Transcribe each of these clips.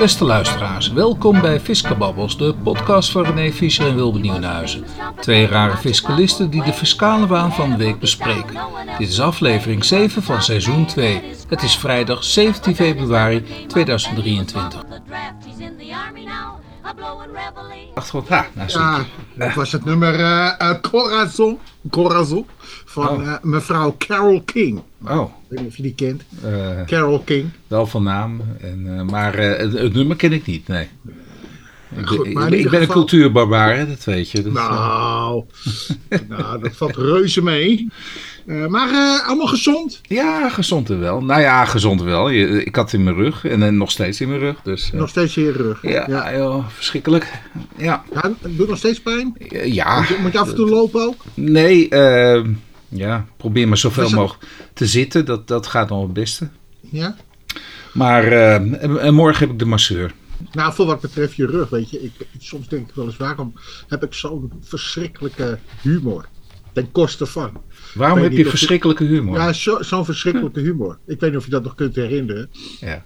Beste luisteraars, welkom bij Fiscababbels, de podcast van René Fischer en Wilbe Nieuwenhuizen. Twee rare fiscalisten die de fiscale waan van de week bespreken. Dit is aflevering 7 van seizoen 2. Het is vrijdag 17 februari 2023. Achtergrond, ha, nou Ja, dat was het nummer eh, Corazon, Corazon van Oh. eh, mevrouw Carol King. Oh, Ik weet niet of je die kent. eh, Carol King. wel van naam, en, eh, maar het, het nummer ken ik niet, nee. Ik, goed, ik- ben een cultuurbarbaar, hè, dat weet je. Dat, Nou, nou, dat valt reuze mee. Maar allemaal gezond. Ja, gezond en wel. Nou ja, gezond wel. Je- Ik had het in mijn rug en nog steeds in mijn rug. Dus, Nog steeds in je rug. ja, ja. joh, verschrikkelijk. Ja, Ja, het doet nog steeds pijn. Ja. Moet je, moet je af en toe lopen ook? Nee, eh, ja, probeer maar zoveel dat- mogelijk te zitten. Dat, dat gaat nog het beste. Ja. Maar eh, en, en morgen heb ik de masseur. Nou, voor wat betreft je rug, weet je. Ik, soms denk ik wel eens, waarom heb ik zo'n verschrikkelijke humor? Ten koste van. Waarom heb je verschrikkelijke humor? Ja, zo- zo'n verschrikkelijke humor. Ik weet niet of je dat nog kunt herinneren. Ja.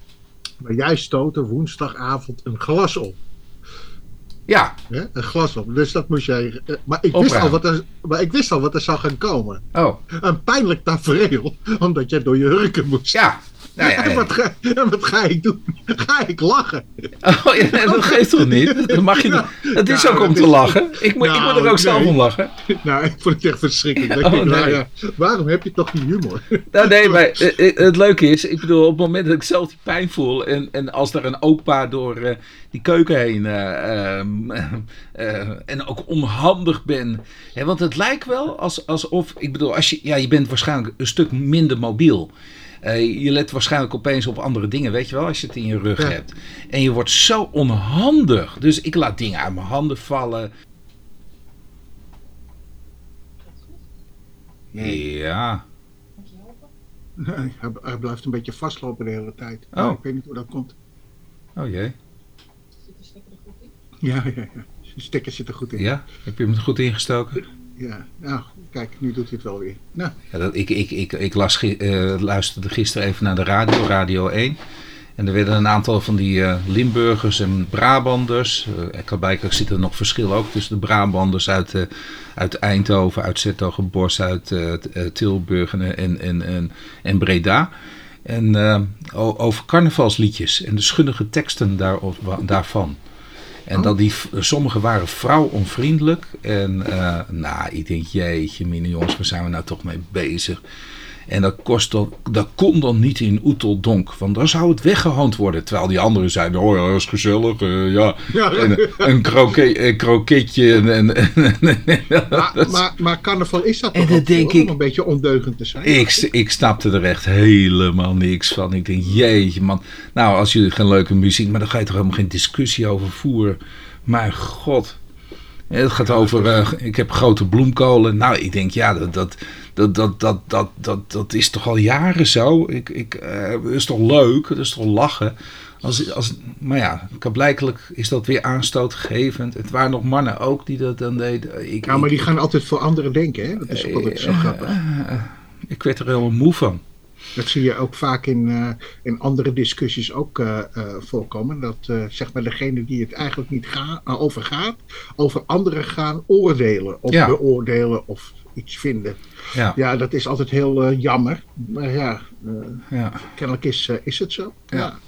Maar jij stootte woensdagavond een glas op. Ja, Hè? Een glas op. Dus dat moest jij. eh, Maar ik, wist Opruimen. al wat er, maar ik wist al wat er zou gaan komen. oh, Een pijnlijk tafereel. Omdat jij door je hurken moest. ja. Nou ja, En, ja. wat ga, en wat ga ik doen? Ga ik lachen? Oh, ja, nee, dat geeft toch niet? Dat mag je niet. Het is ook om te is- lachen. Ik moet, ik moet er Nou, ook zelf nee. om lachen. Nou, ik vond het echt verschrikkelijk. Oh, ik nou nee. ja, waarom heb je toch die humor? Nou, nee, maar eh, eh, het leuke is, ik bedoel, op het moment dat ik zelf die pijn voel en, en als er een opa door eh, die keuken heen eh, ehm, eh, en ook onhandig ben. Hè, want het lijkt wel als, alsof, ik bedoel, als je, ja, je bent waarschijnlijk een stuk minder mobiel. Eh, je let waarschijnlijk opeens op andere dingen, weet je wel, als je het in je rug Ja. hebt. En je wordt zo onhandig. Dus ik laat dingen uit mijn handen vallen. Ja. Nee, hij, hij blijft een beetje vastlopen de hele tijd. Oh. Ik weet niet hoe dat komt. Oh jee. Ja, ja, ja. Zijn stekker zit er goed in. Ja, heb je hem er goed ingestoken? Ja, nou, kijk, nu doet hij het wel weer. Nou, Ja, ik, ik, ik, ik las, eh, luisterde gisteren even naar de radio, Radio 1. En er werden een aantal van die eh, Limburgers en Brabanders. eh ik blijkbaar zit er nog verschil ook tussen de Brabanders uit, eh, uit Eindhoven, uit Zetogenbosch, uit eh, eh, Tilburg en, en, en, en, Breda. En eh, over carnavalsliedjes en de schunnige teksten daarop, wa- daarvan. En dat die, v- sommige waren vrouwonvriendelijk. En eh, nou, ik denk, jeetje, jongens, waar zijn we nou toch mee bezig? En dat, kost dan, dat kon dan niet in Oeteldonk, want dan zou het weggehoond worden. Terwijl die anderen zeiden, oh ja, dat is gezellig, eh, ja. Ja. En, een, kroket, een kroketje en... en, en- maar, maar, maar carnaval is dat En toch dat ook denk voor, ik- om een beetje ondeugend te zijn? Ik, ik snapte er echt helemaal niks van. Ik denk, jeetje man. Nou, als jullie geen leuke muziek, maar dan ga je toch helemaal geen discussie over voeren. Maar god. Het gaat over, eh, ik heb grote bloemkolen. Nou, ik denk, ja, dat, dat, dat, dat, dat, dat, dat, dat is toch al jaren zo. Ik, ik, eh, dat is toch leuk, dat is toch lachen. Als, als, maar ja, blijkelijk is dat weer aanstootgevend. Het waren nog mannen ook die dat dan deden. Ik, Ja, maar ik- die gaan altijd voor anderen denken, hè? Dat is ook altijd zo grappig. ik werd er helemaal moe van. Dat zie je ook vaak in, eh, in andere discussies ook eh, eh, voorkomen. Dat zeg maar degene die het eigenlijk niet ga, over gaat, over anderen gaan oordelen of Ja. beoordelen of iets vinden. Ja, Ja, dat is altijd heel jammer. Maar ja, ja. kennelijk is, is het zo. Ja. Ja,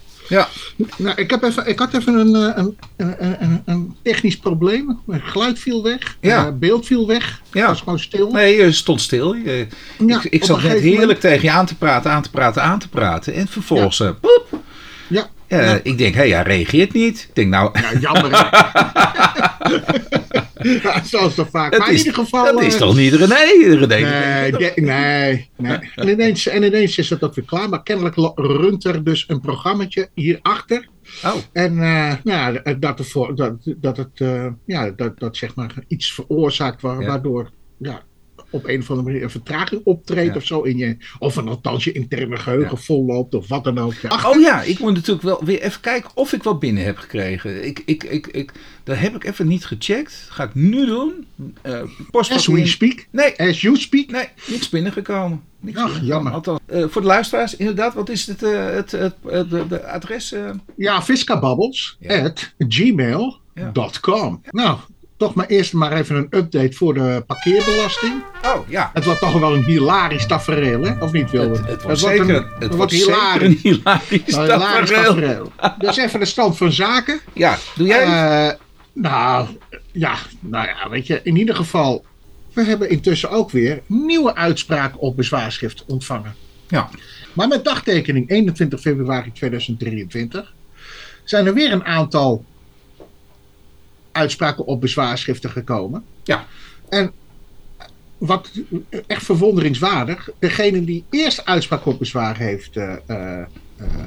Nou, ik, heb even, ik had even een, eh, een, een, een, een technisch probleem. Mijn geluid viel weg. Ja. eh, beeld viel weg. Ja. Het was gewoon stil. nee, je stond stil. Je- Ja, ik ik zat net heerlijk tegen je aan te praten, aan te praten, aan te praten. En vervolgens, eh, poep. Ja, Eh, Ja. Ik denk, hé, hij reageert niet. Ik denk, nou, ja jammer. ja, zoals dat vaak. dat maar in is, ieder geval. dat is eh, toch niet René? René Nee, de- nee, nee. En ineens, en ineens is het ook weer klaar. Maar kennelijk runt er dus een programmaatje hierachter. Oh, En nou, ja, dat, ervoor, dat, dat het ja, dat, dat zeg maar iets veroorzaakt wa- Ja. waardoor ja, op een of andere manier een vertraging optreedt Ja. of zo in je, of een althans je interne geheugen volloopt of wat dan ook. Ja. Oh ja, ik moet natuurlijk wel weer even kijken of ik wat binnen heb gekregen. Ik, ik, ik, ik, dat heb ik even niet gecheckt. Ga ik nu doen. Eh postbak As we in- speak, Nee, as you speak. nee, niks binnengekomen. Niks Ach, jammer. Althans, eh, voor de luisteraars, inderdaad, wat is het, eh, het, het, het, de, adres? Ja, Viscababbels Ja. at gmail.com. Nou, toch maar eerst maar even een update voor de parkeerbelasting. Oh ja, Het wordt toch wel een hilarisch tafereel, hè? Of niet, Wilde? het, het wordt zeker, een, het wordt hilarisch. een hilarisch Een hilarisch tafereel. tafereel. Dus even de stand van zaken. Ja, doe jij? Eh, nou, ja, nou ja, weet je, in ieder geval. We hebben intussen ook weer nieuwe uitspraken op bezwaarschrift ontvangen. Ja. Maar met dagtekening 21 februari 2023 zijn er weer een aantal uitspraken op bezwaarschriften gekomen. Ja. En wat echt verwonderingswaardig, degene die eerst uitspraak op bezwaar heeft eh, eh, eh,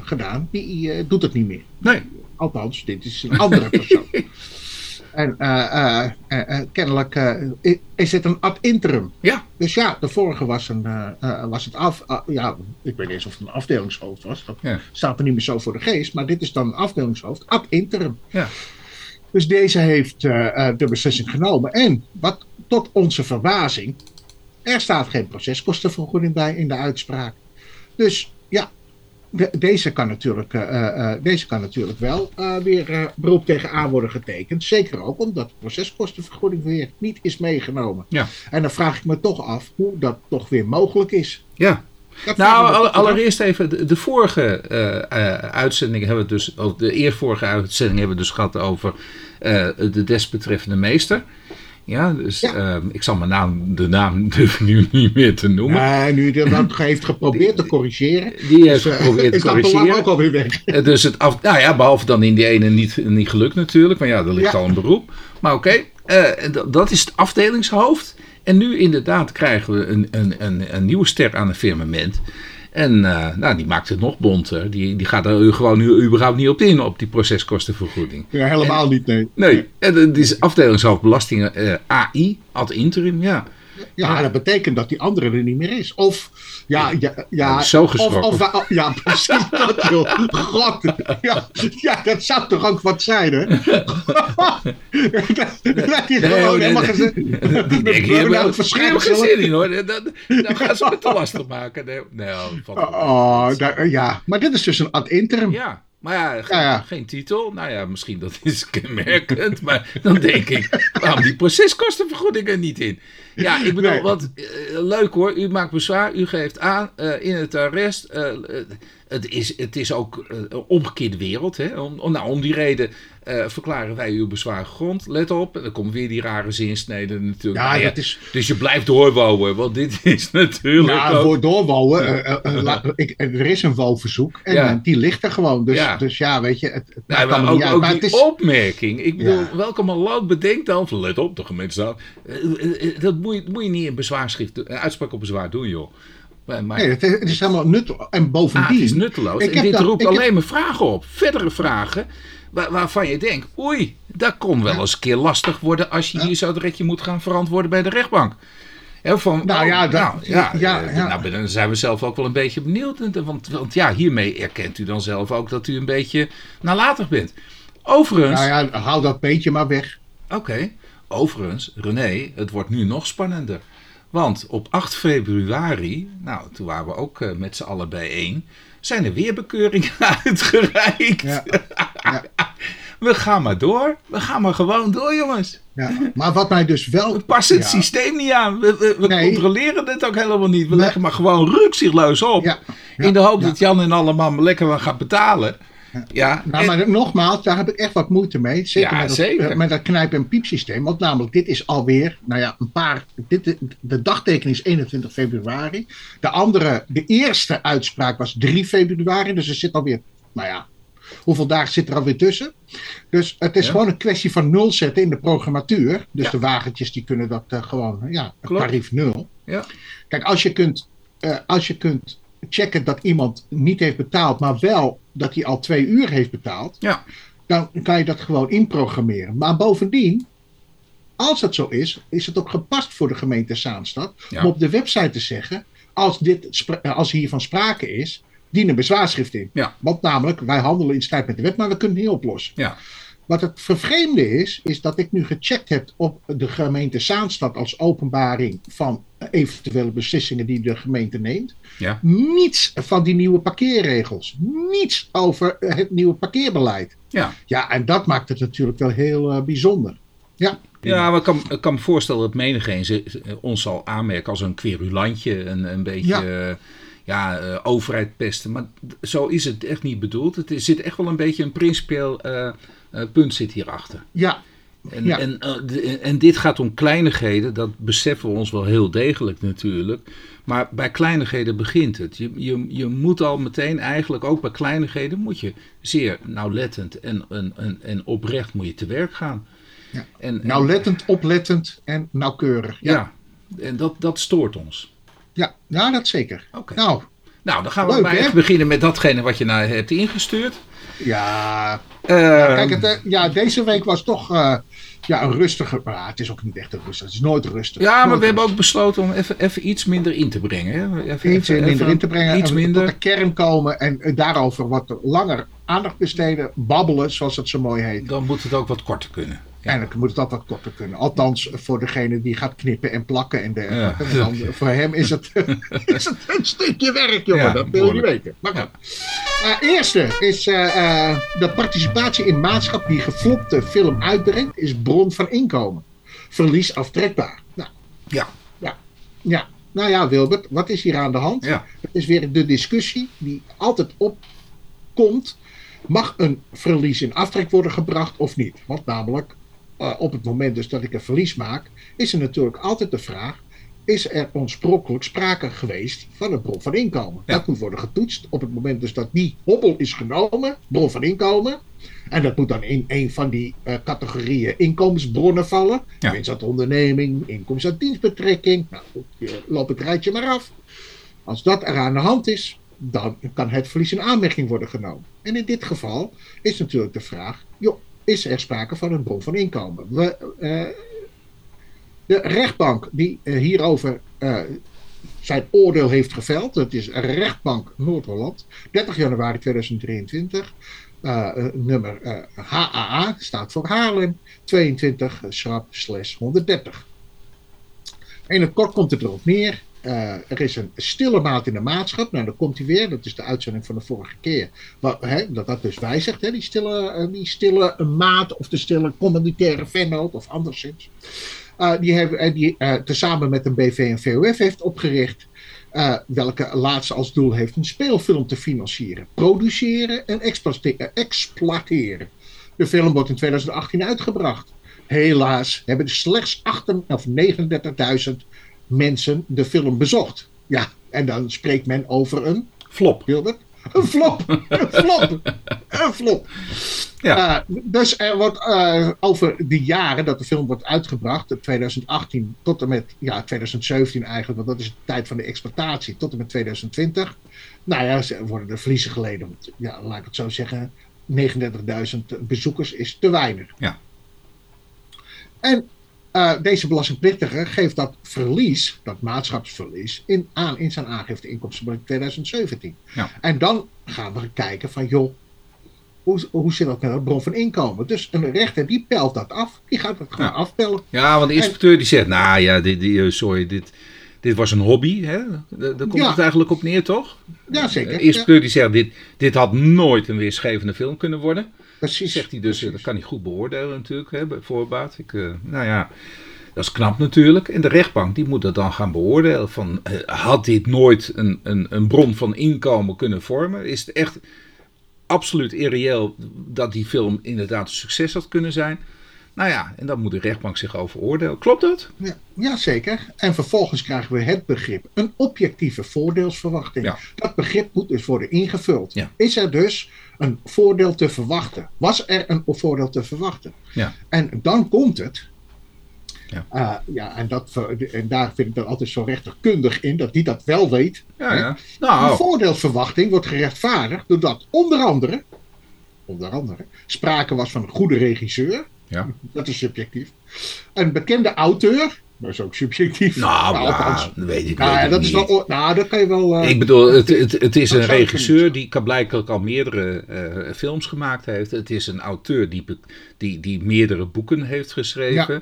gedaan, die doet het niet meer. Nee. Althans, dit is een andere persoon. En kennelijk is het een ad interim. Ja. Dus ja, de vorige was, een, was het af. ah, ja, ik weet niet eens of het een afdelingshoofd was. Dat Ja. staat me niet meer zo voor de geest. Maar dit is dan een afdelingshoofd, ad interim. Ja. Dus deze heeft eh, eh, de beslissing genomen. En wat tot onze verbazing, er staat geen proceskostenvergoeding bij in de uitspraak. Dus ja, de- deze, kan natuurlijk, eh, deze kan natuurlijk wel weer beroep tegen aan worden getekend. Zeker ook omdat de proceskostenvergoeding weer niet is meegenomen. Ja. En dan vraag ik me toch af hoe dat toch weer mogelijk is. Ja. Dat Nou, allereerst even, de, de vorige eh, eh, uitzending hebben we dus, of de eerstvorige uitzending hebben we dus gehad over eh, de desbetreffende meester. Ja, dus Ja. eh, ik zal mijn naam, de naam durf nu niet meer te noemen. Nee, nu hij dat heeft geprobeerd te corrigeren. Die heeft Dus, eh, geprobeerd te is dat corrigeren. ook alweer weg. Dus het af, nou ja, behalve dan in die ene niet, niet gelukt natuurlijk. Maar ja, er ligt Ja. al een beroep. Maar oké, dat is het afdelingshoofd. En nu inderdaad krijgen we een, een, een, een nieuwe ster aan het firmament. En eh, nou, die maakt het nog bonter. Die, die gaat er gewoon nu überhaupt niet op in, op die proceskostenvergoeding. Ja, helemaal niet, nee. Nee, en het is afdelingshoofd belastingen eh, AI, ad interim, ja. Ja, dat betekent dat die andere er niet meer is. Of, ja, ja, ja. is zo of, geschrokken. of, wa- ja, precies dat, joh. God, ja, ja, dat zou toch ook wat zijn, hè? dat, Nee, gewoon helemaal gezegd. Die denk je, geen zin in hoor. Dan gaan ze me te lastig maken. Nee. Oh, daar- ja, maar dit is dus een ad interim. Ja, maar ja, geen, Ja, ja. geen titel. Nou ja, misschien dat is kenmerkend. maar dan denk ik, waarom die proceskostenvergoeding er niet in? Ja, ik bedoel, Nee. wat eh, leuk hoor. U maakt bezwaar, u geeft aan eh, in het arrest. Het, is, het is ook eh, een omgekeerde wereld. Hè? Om, nou, om die reden eh, verklaren wij uw bezwaar grond. Let op, en dan komt weer die rare zinsnede natuurlijk. Ja, Nou is. Dus je blijft doorwouden, want dit is natuurlijk Ja, ook- voor doorwouwen. eh, la- ik, er is een wouwverzoek en die ligt er gewoon. Dus Ja. dus ja weet je, het, het maakt maar ook, Maar die het is, opmerking. Ik bedoel, welke maloot bedenkt dan let op, de gemeente staat. Dat moet je, moet je niet in bezwaarschrift, uitspraak op bezwaar doen, joh. Maar, nee, het, is- het is helemaal nuttig. En ah, bovendien. het is nutteloos. Ik En dit dat- roept heb- alleen maar vragen op. Verdere vragen waar- waarvan je denkt, oei, dat kon wel eens een keer lastig worden als je hier zo direct je moet gaan verantwoorden bij de rechtbank. Hè, van, Nou ja, dat- nou, ja, ja, eh, ja. nou, dan zijn we zelf ook wel een beetje benieuwd. En- Want, want ja, hiermee erkent u dan zelf ook dat u een beetje nalatig bent. Overigens, Nou ja, hou dat beetje maar weg. Oké. Overigens, René, het wordt nu nog spannender. Want op 8 februari, nou, toen waren we ook eh, met z'n allen bijeen, zijn er weer bekeuringen uitgereikt. Ja. Ja. We gaan maar door. We gaan maar gewoon door, jongens. Ja. Maar wat mij dus wel. We passen het ja, systeem niet aan. We, we, we Nee. controleren het ook helemaal niet. We Nee. leggen maar gewoon rukzichtloos op. Ja. In de hoop dat Jan en allemaal maar lekker wat gaat betalen. Ja, Nou, en- maar nogmaals, daar heb ik echt wat moeite mee. Zeker, Ja, met, dat, zeker. eh, met dat knijp- en piepsysteem. Want namelijk, dit is alweer, nou ja, een paar. Dit, de dagtekening is 21 februari. De andere, de eerste uitspraak was 3 februari. Dus er zit alweer, nou ja, hoeveel dagen zit er alweer tussen? Dus het is Ja. gewoon een kwestie van nul zetten in de programmatuur. Dus Ja. de wagentjes die kunnen dat eh, gewoon, ja, Klopt. tarief nul. ja. Kijk, als je kunt, eh, als je kunt checken dat iemand niet heeft betaald, maar wel dat hij al twee uur heeft betaald, Ja. dan kan je dat gewoon inprogrammeren. Maar bovendien, als dat zo is, is het ook gepast voor de gemeente Zaanstad Ja. om op de website te zeggen, als, dit, als hiervan sprake is, dien een bezwaarschrift in. Ja. Want namelijk, wij handelen in strijd met de wet, maar we kunnen het niet oplossen. Ja. Wat het vervreemde is, is dat ik nu gecheckt heb op de gemeente Zaanstad als openbaring van eventuele beslissingen die de gemeente neemt. Ja. Niets van die nieuwe parkeerregels. Niets over het nieuwe parkeerbeleid. Ja. Ja, en dat maakt het natuurlijk wel heel eh, bijzonder. Ja. Ja, maar ik kan, ik kan me voorstellen dat menigeen ons zal aanmerken als een querulantje, een, een beetje Ja. ja, eh, overheid pesten. Maar zo is het echt niet bedoeld. Het is, zit echt wel een beetje een principieel eh, eh, punt zit hierachter. Ja, En, Ja. en, eh, en dit gaat om kleinigheden, dat beseffen we ons wel heel degelijk natuurlijk. Maar bij kleinigheden begint het. Je, je, je moet al meteen eigenlijk, ook bij kleinigheden, moet je zeer nauwlettend en, en, en, en oprecht moet je te werk gaan. Ja. En, en- nauwlettend, oplettend en nauwkeurig. Ja, ja, en dat, dat stoort ons. ja. ja dat zeker. Nou, Nou, dan gaan we Leuk, maar echt beginnen met datgene wat je nou hebt ingestuurd. ja. Eh, Kijk, het, eh, ja, deze week was toch eh, ja, een rustige. Maar het is ook niet echt een rustig. Het is nooit rustig. ja, maar Nooit we hebben ook besloten om even, even iets minder in te brengen. Hè? Even, iets even- minder in te brengen. Iets minder. tot de kern komen en daarover wat langer aandacht besteden. Babbelen, zoals het zo mooi heet. Dan moet het ook wat korter kunnen. Ja. En dan moet het altijd wat korter kunnen. Althans, voor degene die gaat knippen en plakken en dergelijke. Ja. Want Dan, voor hem is het, is het een stukje werk, jongen. Ja, dat wil je niet weten. Maar goed. Eh, eerste is eh, eh, de participatie in maatschap die geflopte film uitbrengt, is bron van inkomen. Verlies aftrekbaar. Nou, Ja. ja. Nou ja, Wilbert, wat is hier aan de hand? Ja. Het is weer de discussie die altijd opkomt. Mag een verlies in aftrek worden gebracht of niet? Want namelijk, eh, op het moment dus dat ik een verlies maak, is er natuurlijk altijd de vraag: is er oorspronkelijk sprake geweest van een bron van inkomen? Ja. Dat moet worden getoetst op het moment dus dat die hobbel is genomen, bron van inkomen. En dat moet dan in een van die eh, categorieën inkomensbronnen vallen. Ja. Winst uit onderneming, inkomsten uit dienstbetrekking. Nou, loopt het rijtje maar af. Als dat er aan de hand is, dan kan het verlies in aanmerking worden genomen. En in dit geval is natuurlijk de vraag: is er sprake van een bron van inkomen? We, eh, de rechtbank die eh, hierover eh, zijn oordeel heeft geveld, dat is rechtbank Noord-Holland, 30 januari 2023. eh, eh, nummer HAA staat voor Haarlem 22 schrap slash 130. In het kort komt het erop neer. Eh, er is een stille maat in de maatschap. Nou, dan komt hij weer. Dat is de uitzending van de vorige keer. Hè, dat dat dus wijzigt, hè, die, stille, eh, die stille maat of de stille communitaire vennoot of anderszins. Eh, die hebben, die tezamen met een BV en VOF heeft opgericht. welke laatste als doel heeft een speelfilm te financieren, produceren en exploite- exploiteren. De film wordt in 2018 uitgebracht. Helaas hebben slechts 8 of 39.000 mensen de film bezocht. Ja, en dan spreekt men over een, Flop. Een flop. Een flop. Een flop. Ja. Eh, dus er wordt eh, over de jaren dat de film wordt uitgebracht, 2018 tot en met ja, 2017 eigenlijk, want dat is de tijd van de exploitatie, tot en met 2020. Nou ja, ze worden er verliezen geleden. Want, ja, laat ik het zo zeggen, 39.000 bezoekers is te weinig. Ja. En eh, deze belastingplichtige geeft dat verlies, dat maatschapsverlies, in, aan in zijn aangifte inkomstenbelasting 2017. Ja. En dan gaan we kijken van, joh, hoe, hoe zit dat met het bron van inkomen? Dus een rechter die pelt dat af, die gaat gewoon Ja. afpellen. Ja, want de inspecteur die zegt, nou ja, dit, die, eh, sorry, dit, dit was een hobby. Hè? Daar daar komt Ja. het eigenlijk op neer, toch? Ja, zeker. De inspecteur die zegt, dit, dit had nooit een weerschevende film kunnen worden. Precies. Zegt hij dus, eh, dat kan hij goed beoordelen natuurlijk, hè, bij voorbaat. Ik, eh, nou ja, dat is knap natuurlijk. En de rechtbank die moet dat dan gaan beoordelen. Van, eh, had dit nooit een, een, een bron van inkomen kunnen vormen? Is het echt absoluut irreëel dat die film inderdaad een succes had kunnen zijn? Nou ja, en dan moet de rechtbank zich over oordelen. Klopt dat? Ja, ja, zeker. En vervolgens krijgen we het begrip een objectieve voordeelsverwachting. Ja. Dat begrip moet dus worden ingevuld. Ja. Is er dus een voordeel te verwachten? Was er een voordeel te verwachten? Ja. En dan komt het. Ja. Eh, ja, en, dat, en daar vind ik dan altijd zo rechterkundig in, dat die dat wel weet. Ja, ja. De Nou, voordeelsverwachting wordt gerechtvaardigd doordat onder andere, onder andere sprake was van een goede regisseur. Ja. Dat is subjectief. Een bekende auteur, dat is ook subjectief. Nou, ja, althans. dat weet ik, Nou, weet ja, ik dat is niet. wel, nou, dat kan je wel. eh, Ik bedoel, het, het, het is een regisseur die kan blijkbaar al meerdere eh, films gemaakt heeft. Het is een auteur die, die, die meerdere boeken heeft geschreven.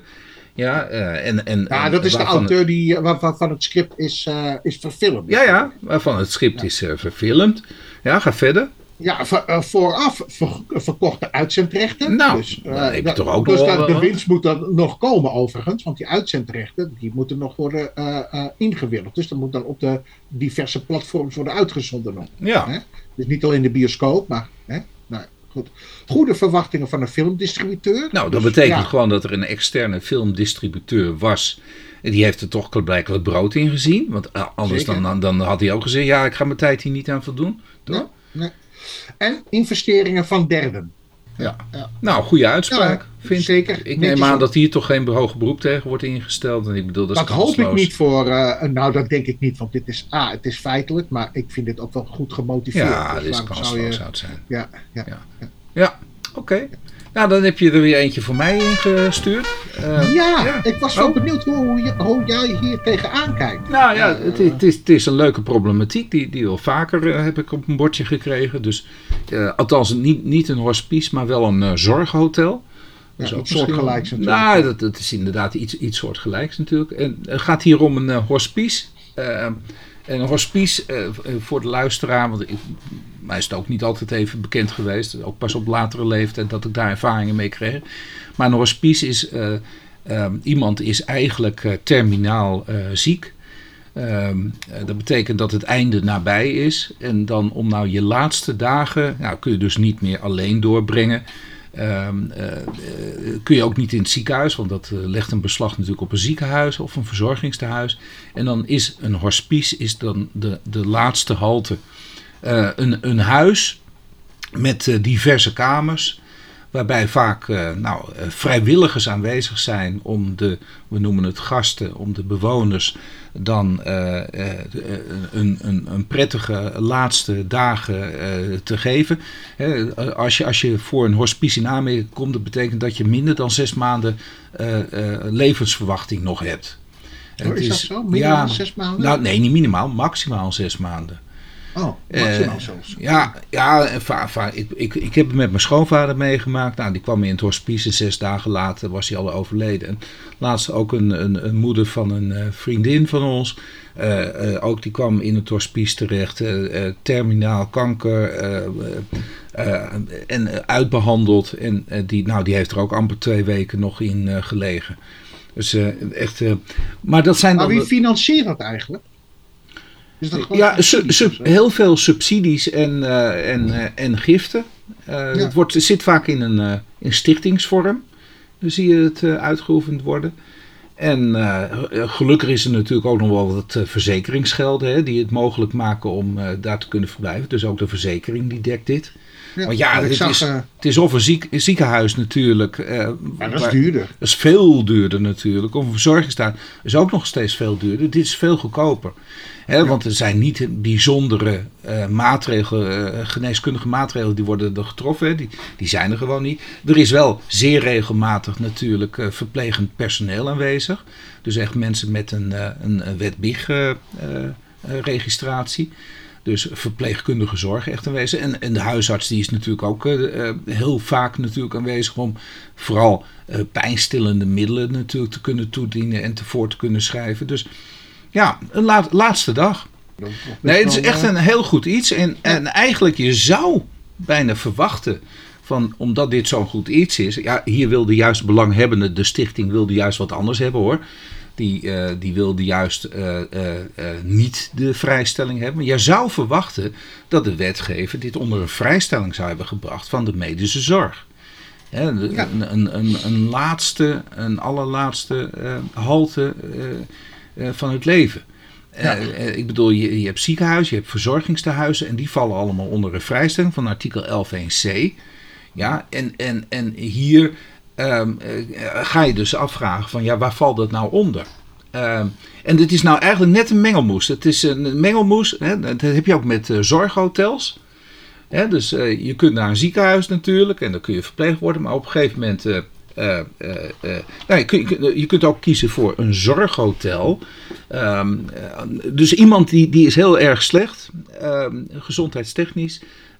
Ja, eh, en, en, ja, dat is de auteur die, waar- waarvan het script is, is verfilmd. Ja, ja, waarvan het script is verfilmd. Ja, ga verder. Ja, eh, vooraf ver- verkochte uitzendrechten. Nou, dus, eh, heb je dat- toch ook dus nog de wat? winst moet dan nog komen overigens, want die uitzendrechten die moeten nog worden eh eh, ingewilligd. Dus dat moet dan op de diverse platforms worden uitgezonden nog. Ja, Hè? Dus niet alleen de bioscoop, maar hè? Nou, goed. goede verwachtingen van een filmdistributeur. nou, dat Dus, betekent ja, gewoon dat er een externe filmdistributeur was. En die heeft er toch blijkbaar het brood in gezien. Want eh, anders dan, dan, dan had hij ook gezegd: ja, ik ga mijn tijd hier niet aan voldoen. Toch? Nee, nee. En investeringen van derden. Ja. Ja. Nou, goede uitspraak. Ja, vind zeker. Ik neem Netjes aan dat hier toch geen hoge beroep tegen wordt ingesteld. En ik bedoel, dat, hoop ik niet voor. eh, nou, dat denk ik niet, want dit is A, het is feitelijk, maar ik vind dit ook wel goed gemotiveerd. Ja, Dus dit is zou kansloos je- zou het zijn. Ja, ja. Ja. Ja, oké. Nou, dan heb je er weer eentje voor mij ingestuurd. Eh, Ja, ja. ik was wel Oh. benieuwd hoe, hoe jij hier tegenaan kijkt. Nou ja, het, is- het, is, het is een leuke problematiek. Die, die wel vaker eh, heb ik op een bordje gekregen. Dus, eh, althans, niet, niet een hospice, maar wel een zorghotel. Dat is Ja, ook iets soortgelijks wel- natuurlijk. Nou, dat, dat is inderdaad iets, iets soortgelijks natuurlijk. En het gaat hier om een hospice. Eh, en een hospice, eh, voor de luisteraar, want ik, mij is het ook niet altijd even bekend geweest. Ook pas op latere leeftijd dat ik daar ervaringen mee kreeg. Maar een hospice is, eh, eh, iemand is eigenlijk eh, terminaal eh, ziek. Ehm, eh, dat betekent dat het einde nabij is. En dan om nou je laatste dagen, nou, kun je dus niet meer alleen doorbrengen. Ehm, eh, eh, kun je ook niet in het ziekenhuis, want dat eh, legt een beslag natuurlijk op een ziekenhuis of een verzorgingstehuis. En dan is een hospice is dan de, de laatste halte. Een, een huis met diverse kamers. Waarbij vaak nou, vrijwilligers aanwezig zijn om de, we noemen het gasten, om de bewoners dan eh, eh, een, een, een prettige laatste dagen eh, te geven. Als, je, als je voor een hospice in aanmerking komt, dat betekent dat je minder dan zes maanden levensverwachting nog hebt. Oh, is dat zo? Minder dan zes maanden? Nou, nee, niet minimaal, maximaal zes maanden. Oh, maximaal Eh, zelfs. Ja, ja en va- va- ik, ik, ik heb het met mijn schoonvader meegemaakt. Nou, die kwam in het hospice en zes dagen later was hij al overleden. En laatst ook een, een, een moeder van een eh, vriendin van ons. eh, ook die kwam in het hospice terecht. terminaal kanker. en eh, uitbehandeld. En die, nou, die heeft er ook amper twee weken nog in gelegen. Dus echt. maar dat zijn Maar dan. wie financiert dat eigenlijk? Is dat gewoon Ja, sub- heel veel subsidies en, eh, en, eh, en giften. Eh, Het, wordt, zit vaak in een eh, in stichtingsvorm. Dan zie je het eh, uitgeoefend worden. En eh, gelukkig is er natuurlijk ook nog wel wat eh, verzekeringsgelden hè, die het mogelijk maken om eh, daar te kunnen verblijven. Dus ook de verzekering die dekt dit. Ja, want ik het zag, is, eh, het is of een, ziek, een ziekenhuis natuurlijk. maar dat is waar- duurder. dat is veel duurder natuurlijk. Of een verzorgingsstaat is ook nog steeds veel duurder. Dit is veel goedkoper. Hè, Want er zijn niet bijzondere eh, maatregelen, geneeskundige maatregelen die worden er getroffen. Hè. Die, die zijn er gewoon niet. Er is wel zeer regelmatig natuurlijk verplegend personeel aanwezig. Dus echt mensen met een, een, een wet-BIG registratie. Dus verpleegkundige zorg echt aanwezig. En, en de huisarts die is natuurlijk ook eh, eh, heel vaak natuurlijk aanwezig om vooral eh, pijnstillende middelen natuurlijk te kunnen toedienen en tevoren te kunnen schrijven. Dus ja, een laat- laatste dag. Nee, het is echt een heel goed iets. En, en eigenlijk, je zou bijna verwachten, van, omdat dit zo'n goed iets is. Ja, hier wilde juist belanghebbende, de stichting wilde juist wat anders hebben hoor. Die, eh, die wilde juist eh, eh, niet de vrijstelling hebben. Maar je zou verwachten dat de wetgever dit onder een vrijstelling zou hebben gebracht van de medische zorg. Hè, de- Ja. een, een, een, een laatste, een allerlaatste halte van het leven. Ja. Ik bedoel, je, je hebt ziekenhuizen, je hebt verzorgingstehuizen en die vallen allemaal onder een vrijstelling van artikel 11.1c. Ja, en, en, en hier ehm, eh, ga je dus afvragen van ja, waar valt dat nou onder? Ehm, en dit is nou eigenlijk net een mengelmoes. Het is een mengelmoes, hè, dat heb je ook met eh, zorghotels. Hè, dus eh, je kunt naar een ziekenhuis natuurlijk en dan kun je verpleegd worden, maar op een gegeven moment nou, je, kunt, je kunt ook kiezen voor een zorghotel. Ehm, dus iemand die, die is heel erg slecht, ehm,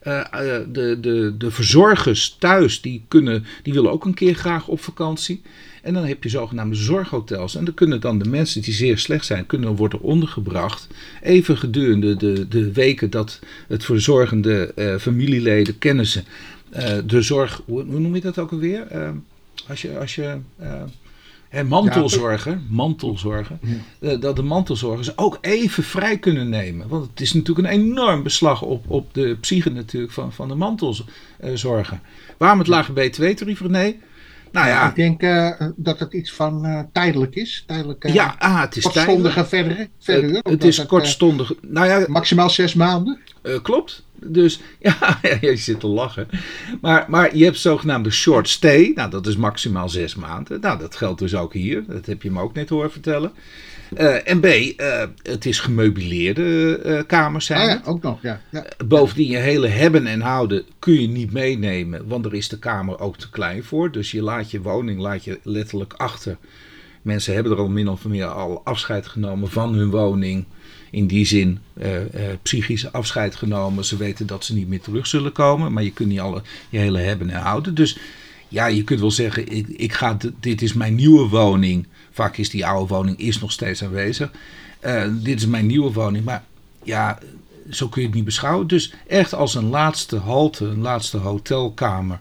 gezondheidstechnisch. de, de, de verzorgers thuis die, kunnen, die willen ook een keer graag op vakantie. En dan heb je zogenaamde zorghotels. En dan kunnen dan de mensen die zeer slecht zijn, kunnen worden ondergebracht. Even gedurende de, de weken dat het verzorgende uh, familieleden, kennissen, uh, de zorg, hoe, noem je dat ook alweer? Als je, als je He, mantelzorgen, mantelzorgen, dat de mantelzorgers ook even vrij kunnen nemen. Want het is natuurlijk een enorm beslag op, op de psyche natuurlijk van, van de mantelzorgen. Waarom het lage btw-tarief, Nee. Nou ja. Ik denk uh, dat het iets van uh, tijdelijk is. Tijdelijk, uh, ja, ah, het is kortstondige verder. verder het, het is kortstondig. nou ja, maximaal zes maanden. klopt. Dus ja, je zit te lachen. Maar, maar je hebt zogenaamde short stay. Nou, dat is maximaal zes maanden. Nou, dat geldt dus ook hier. Dat heb je me ook net horen vertellen. Uh, en B, uh, het is gemeubileerde uh, kamers zijn. Ah, ja, ook nog, ja. ja. Bovendien, je hele hebben en houden kun je niet meenemen, want er is de kamer ook te klein voor. Dus je laat je woning laat je letterlijk achter. Mensen hebben er al min of meer al afscheid genomen van hun woning. In die zin psychisch afscheid genomen. Ze weten dat ze niet meer terug zullen komen. Maar je kunt niet alle, je hele hebben en houden. Dus ja, je kunt wel zeggen, ik, ik ga, dit is mijn nieuwe woning Vaak is die oude woning is nog steeds aanwezig. Uh, dit is mijn nieuwe woning, maar ja, zo kun je het niet beschouwen. Dus echt als een laatste halte, een laatste hotelkamer,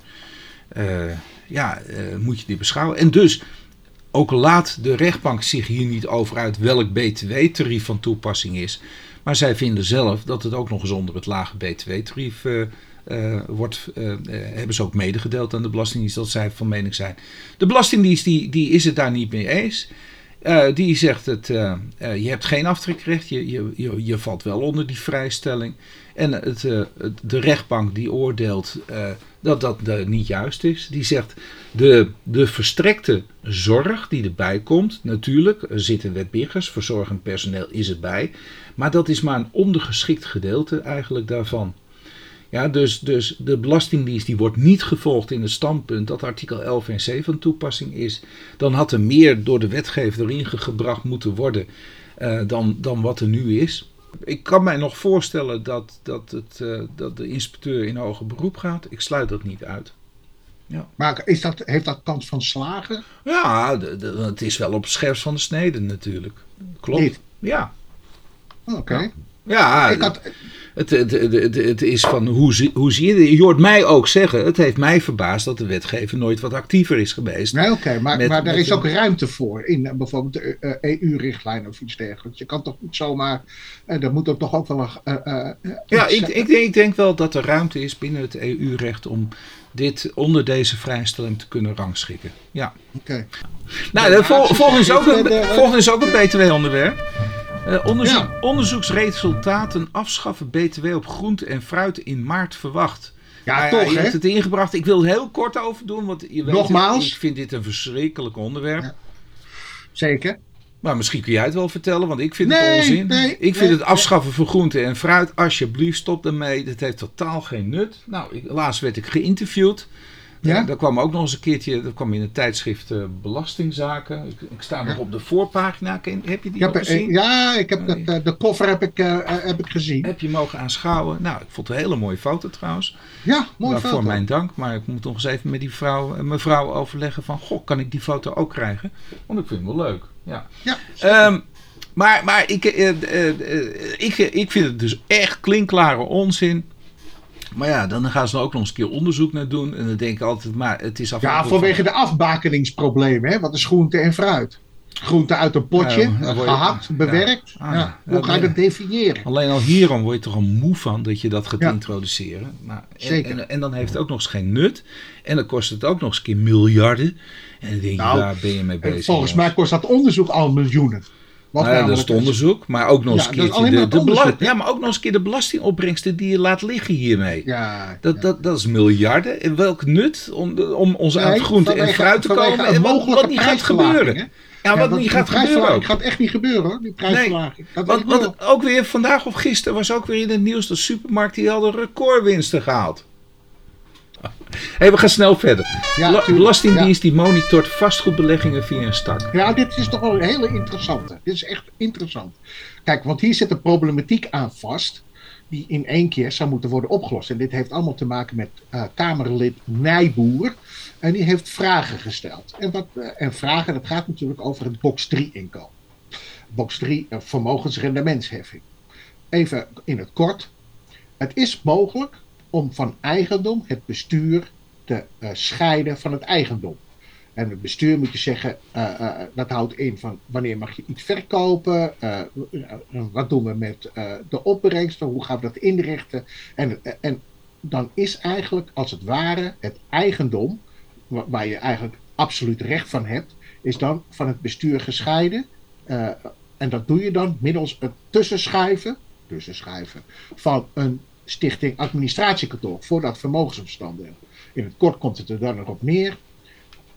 uh, ja, uh, moet je dit beschouwen. En dus, ook laat de rechtbank zich hier niet over uit welk btw-tarief van toepassing is. Maar zij vinden zelf dat het ook nog eens onder het lage btw-tarief uh, wordt, uh, hebben ze ook medegedeeld aan de Belastingdienst dat zij van mening zijn. De Belastingdienst die, die is het daar niet mee eens. die zegt het, je hebt geen aftrekrecht, je, je, je, je, valt wel onder die vrijstelling. En het, de rechtbank die oordeelt dat dat niet juist is. Die zegt de, de verstrekte zorg die erbij komt, natuurlijk, zitten wetbiggers, verzorgend personeel is erbij. Maar dat is maar een ondergeschikt gedeelte eigenlijk daarvan. Ja, dus, dus de Belastingdienst die wordt niet gevolgd in het standpunt dat artikel 11 en 7 van toepassing is. Dan had er meer door de wetgever erin gebracht moeten worden uh, dan, dan wat er nu is. Ik kan mij nog voorstellen dat, dat, het, uh, dat de inspecteur in hoger beroep gaat. Ik sluit dat niet uit. Ja. Maar is dat, heeft dat kans van slagen? Ja, de, de, het is wel op scherps van de snede natuurlijk. Klopt. Niet? Ja. Oké. Okay. Ja, ik had, het, het, het, het, is van hoe, zie, hoe zie je Je hoort mij ook zeggen, het heeft mij verbaasd dat de wetgever nooit wat actiever is geweest. Nee, oké, maar, maar daar is ook ruimte voor in eh, bijvoorbeeld de EU-richtlijn eh, e of iets dergelijks. Je kan toch niet zomaar, er moet er toch ook wel een. Uh, ja, ik, ik, denk, ik denk wel dat er ruimte is binnen het EU-recht om dit onder deze vrijstelling te kunnen rangschikken. Ja. Oké. Nou, de, vol, volgende, is ook een, volgende is ook een BTW-onderwerp. Uh, onderzoek, ja. Onderzoeksresultaten afschaffen BTW op groente en fruit in maart verwacht. Ja, ja toch, je hè? hebt het ingebracht. Ik wil heel kort over doen, want je weet Nogmaals. Het, ik vind dit een verschrikkelijk onderwerp. Ja. Zeker. Maar misschien kun jij het wel vertellen, want ik vind nee, het onzin. Nee, ik vind nee, het afschaffen van groente en fruit, alsjeblieft, stop ermee. Dat heeft totaal geen nut. Nou, ik, laatst werd ik geïnterviewd. Ja? Daar kwam ook nog eens een keertje, dat kwam in het tijdschrift uh, Belastingzaken. Ik, ik sta ja. nog op de voorpagina. Heb je die gezien? Ja, ik heb dat, de koffer heb ik, uh, heb ik gezien. Heb je mogen aanschouwen. Nou, ik vond het een hele mooie foto trouwens. Ja, mooie Waarvoor foto. mijn dank. Maar ik moet nog eens even met die vrouw, mevrouw overleggen van... Goh, kan ik die foto ook krijgen? Want ik vind het wel leuk. Ja. ja um, maar maar ik, ik, ik vind het dus echt klinkklare onzin maar ja, dan gaan ze er ook nog eens een keer onderzoek naar doen. En dan denk ik altijd, maar het is afhankelijk Ja, vanwege van... de afbakeningsproblemen, hè? Wat is groente en fruit? Groente uit een potje, ja, je... gehakt, bewerkt. Ja. Ah, ja. Hoe ga je dat definiëren? Alleen al hierom word je toch al moe van dat je dat gaat introduceren. Maar, en, Zeker. En, en, dan heeft het ook nog eens geen nut. En dan kost het ook nog eens een keer miljarden. En dan denk je, nou, waar ben je mee bezig? Volgens mij kost dat onderzoek al miljoenen. Wat nou ja, dat is het onderzoek, maar ook nog eens ja, een keertje de, de belasting. Ja, maar ook nog eens een keer de belastingopbrengsten die je laat liggen hiermee. Ja, dat, ja. Dat, dat is miljarden. En welk nut om, om ons nee, uit groente en fruit te komen? En wat, wat niet gaat gebeuren. Hè? Ja, wat niet gaat gebeuren ook. gaat echt niet gebeuren hoor, die prijsverlaging. Nee, ook weer vandaag of gisteren was ook weer in het nieuws dat supermarkten die hadden recordwinsten gehaald. Hey, we gaan snel verder. Ja. Belastingdienst die monitort vastgoedbeleggingen via een stak. Ja, dit is toch wel een hele interessante. Dit is echt interessant. Kijk, want hier zit een problematiek aan vast. Die in één keer zou moeten worden opgelost. En dit heeft allemaal te maken met eh, Kamerlid Nijboer. En die heeft vragen gesteld. En, wat, eh, en vragen, dat gaat natuurlijk over het box 3 inkomen. Box 3, eh, vermogensrendementsheffing. Even in het kort. Het is mogelijk om van eigendom het bestuur te eh, scheiden van het eigendom. En het bestuur moet je zeggen, eh, eh, dat houdt in van wanneer mag je iets verkopen, wat doen we met de opbrengsten, hoe gaan we dat inrichten. En, en dan is eigenlijk als het ware het eigendom, wa- waar je eigenlijk absoluut recht van hebt, is dan van het bestuur gescheiden. En dat doe je dan middels het tussenschuiven, tussenschuiven van een stichting administratiekantoor voor dat vermogensbestanddeel. In het kort komt het er dan nog op neer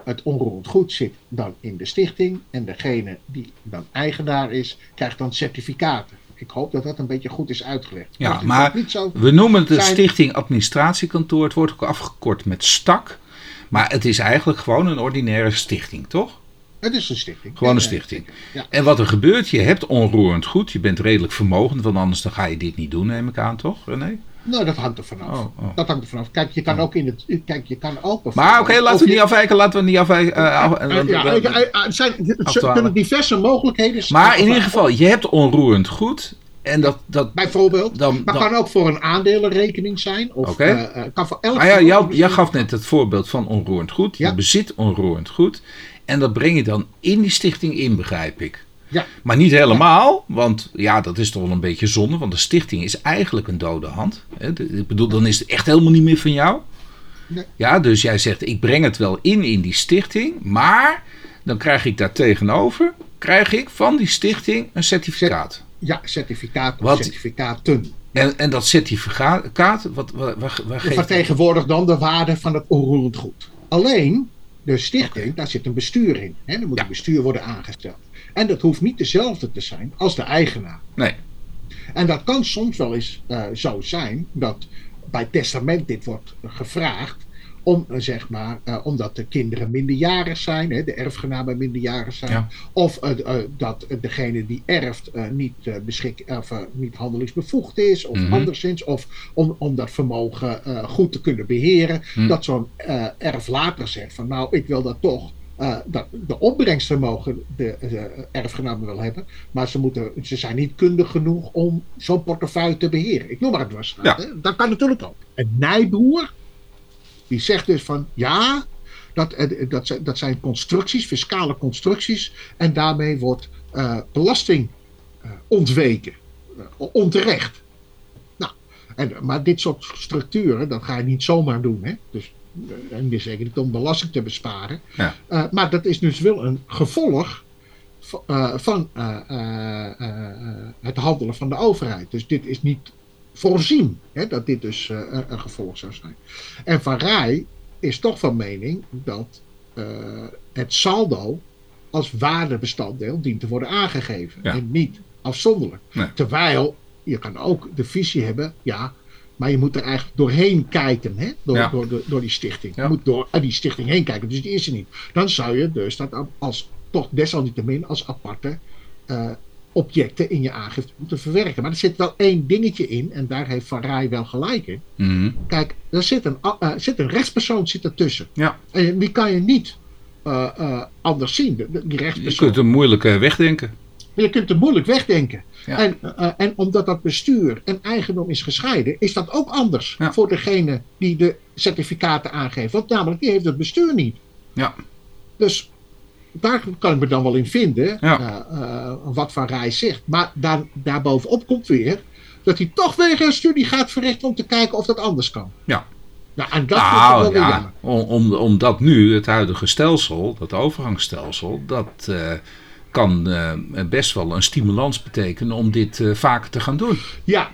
het onroerend goed zit dan in de stichting. En degene die dan eigenaar is, krijgt dan certificaten. Ik hoop dat dat een beetje goed is uitgelegd. Ja, maar dat niet zo... We noemen het de Zijn- Stichting Administratiekantoor. Het wordt ook afgekort met STAK. Maar het is eigenlijk gewoon een ordinaire stichting, toch? Het is een stichting. Gewoon een stichting. Ja. En wat er gebeurt, je hebt onroerend goed. Je bent redelijk vermogend, want anders dan ga je dit niet doen, neem ik aan, toch René? Nou, dat hangt er vanaf. Oh, oh. Dat hangt er vanaf. Kijk, je kan ook in het. Kijk, je kan ook. Maar oké, laten we je- niet afwijken. Laten we niet afwijken. eh, af- Eh, ja, er zijn, er diverse mogelijkheden zijn. maar in ieder geval, je hebt onroerend goed. En dat, dat Bijvoorbeeld. dan, Maar kan ook voor een aandelenrekening zijn. Of Oké. eh, kan voor elk. Ah ja, jou, jij gaf net het voorbeeld van onroerend goed. Je Ja. bezit onroerend goed. En dat breng je dan in die stichting in, begrijp ik. Ja. Maar niet helemaal, want ja, dat is toch wel een beetje zonde. Want de stichting is eigenlijk een dode hand. Ik bedoel, dan is het echt helemaal niet meer van jou. Nee. Ja, dus jij zegt, ik breng het wel in in die stichting. Maar dan krijg ik daar tegenover, krijg ik van die stichting een certificaat. Ja, certificaat Wat- certificaten. En, en dat certificaat, wat, waar, waar, waar geeft vertegenwoordigt dan de waarde van het onroerend goed. Alleen de stichting, daar zit een bestuur in. Hè? Er moet Ja. een bestuur worden aangesteld. En dat hoeft niet dezelfde te zijn als de eigenaar. Nee, En dat kan soms wel eens eh, zo zijn dat bij testament dit wordt gevraagd. Om, eh, zeg maar, eh, omdat de kinderen minderjarig zijn, hè, de erfgenamen minderjarig zijn. Ja. Of eh, dat degene die erft niet, beschik, of, niet handelingsbevoegd is, of Mhm. anderszins. Of om, om dat vermogen goed te kunnen beheren. Mhm. Dat zo'n eh, erf later zegt van nou, ik wil dat toch. dat de opbrengsten mogen de, de erfgenamen wel hebben. Maar ze, moeten, ze zijn niet kundig genoeg om zo'n portefeuille te beheren. Ik noem maar het was. Ja. Dat kan natuurlijk ook. Een nijboer, die zegt dus van ja, dat, eh, dat, zijn- dat zijn constructies, fiscale constructies. En daarmee wordt eh, belasting eh, ontweken. Onterecht. Nou, en, maar dit soort structuren, dat ga je niet zomaar doen. Hè? Dus, en dus zeker niet om belasting te besparen. Ja. Maar dat is dus wel een gevolg van het handelen van de overheid. Dus dit is niet voorzien hè, dat dit dus eh, een- een gevolg zou zijn. En Van Rij is toch van mening dat eh, het saldo als waardebestanddeel dient te worden aangegeven. Ja. En niet afzonderlijk. Nee. Terwijl je kan ook de visie hebben, ja, maar je moet er eigenlijk doorheen kijken, hè? Door, Ja. door, door, door die stichting. Ja. Je moet door die stichting heen kijken, dus die is er niet. Dan zou je dus dat als, toch desalniettemin als aparte eh, objecten in je aangifte moeten verwerken. Maar er zit wel één dingetje in, en daar heeft Van Rij wel gelijk in. Mhm. Kijk, er zit een, eh, zit een rechtspersoon zit ertussen. Ja. En die kan je niet eh, eh, anders zien. Die je rechtspersoon. kunt hem moeilijk wegdenken. Je kunt het moeilijk wegdenken. Ja. En, en omdat dat bestuur en eigendom is gescheiden, is dat ook anders Ja. voor degene die de certificaten aangeeft. Want namelijk, die heeft het bestuur niet. Ja. Dus daar kan ik me dan wel in vinden, Ja. eh, eh, wat Van Rij zegt. Maar daar, daarbovenop komt weer dat hij toch weer een studie gaat verrichten om te kijken of dat anders kan. Ja. Nou, en dat wel Nou weer ja, om, om, omdat nu het huidige stelsel, dat overgangsstelsel, dat eh, kan best wel een stimulans betekenen om dit vaker te gaan doen. Ja,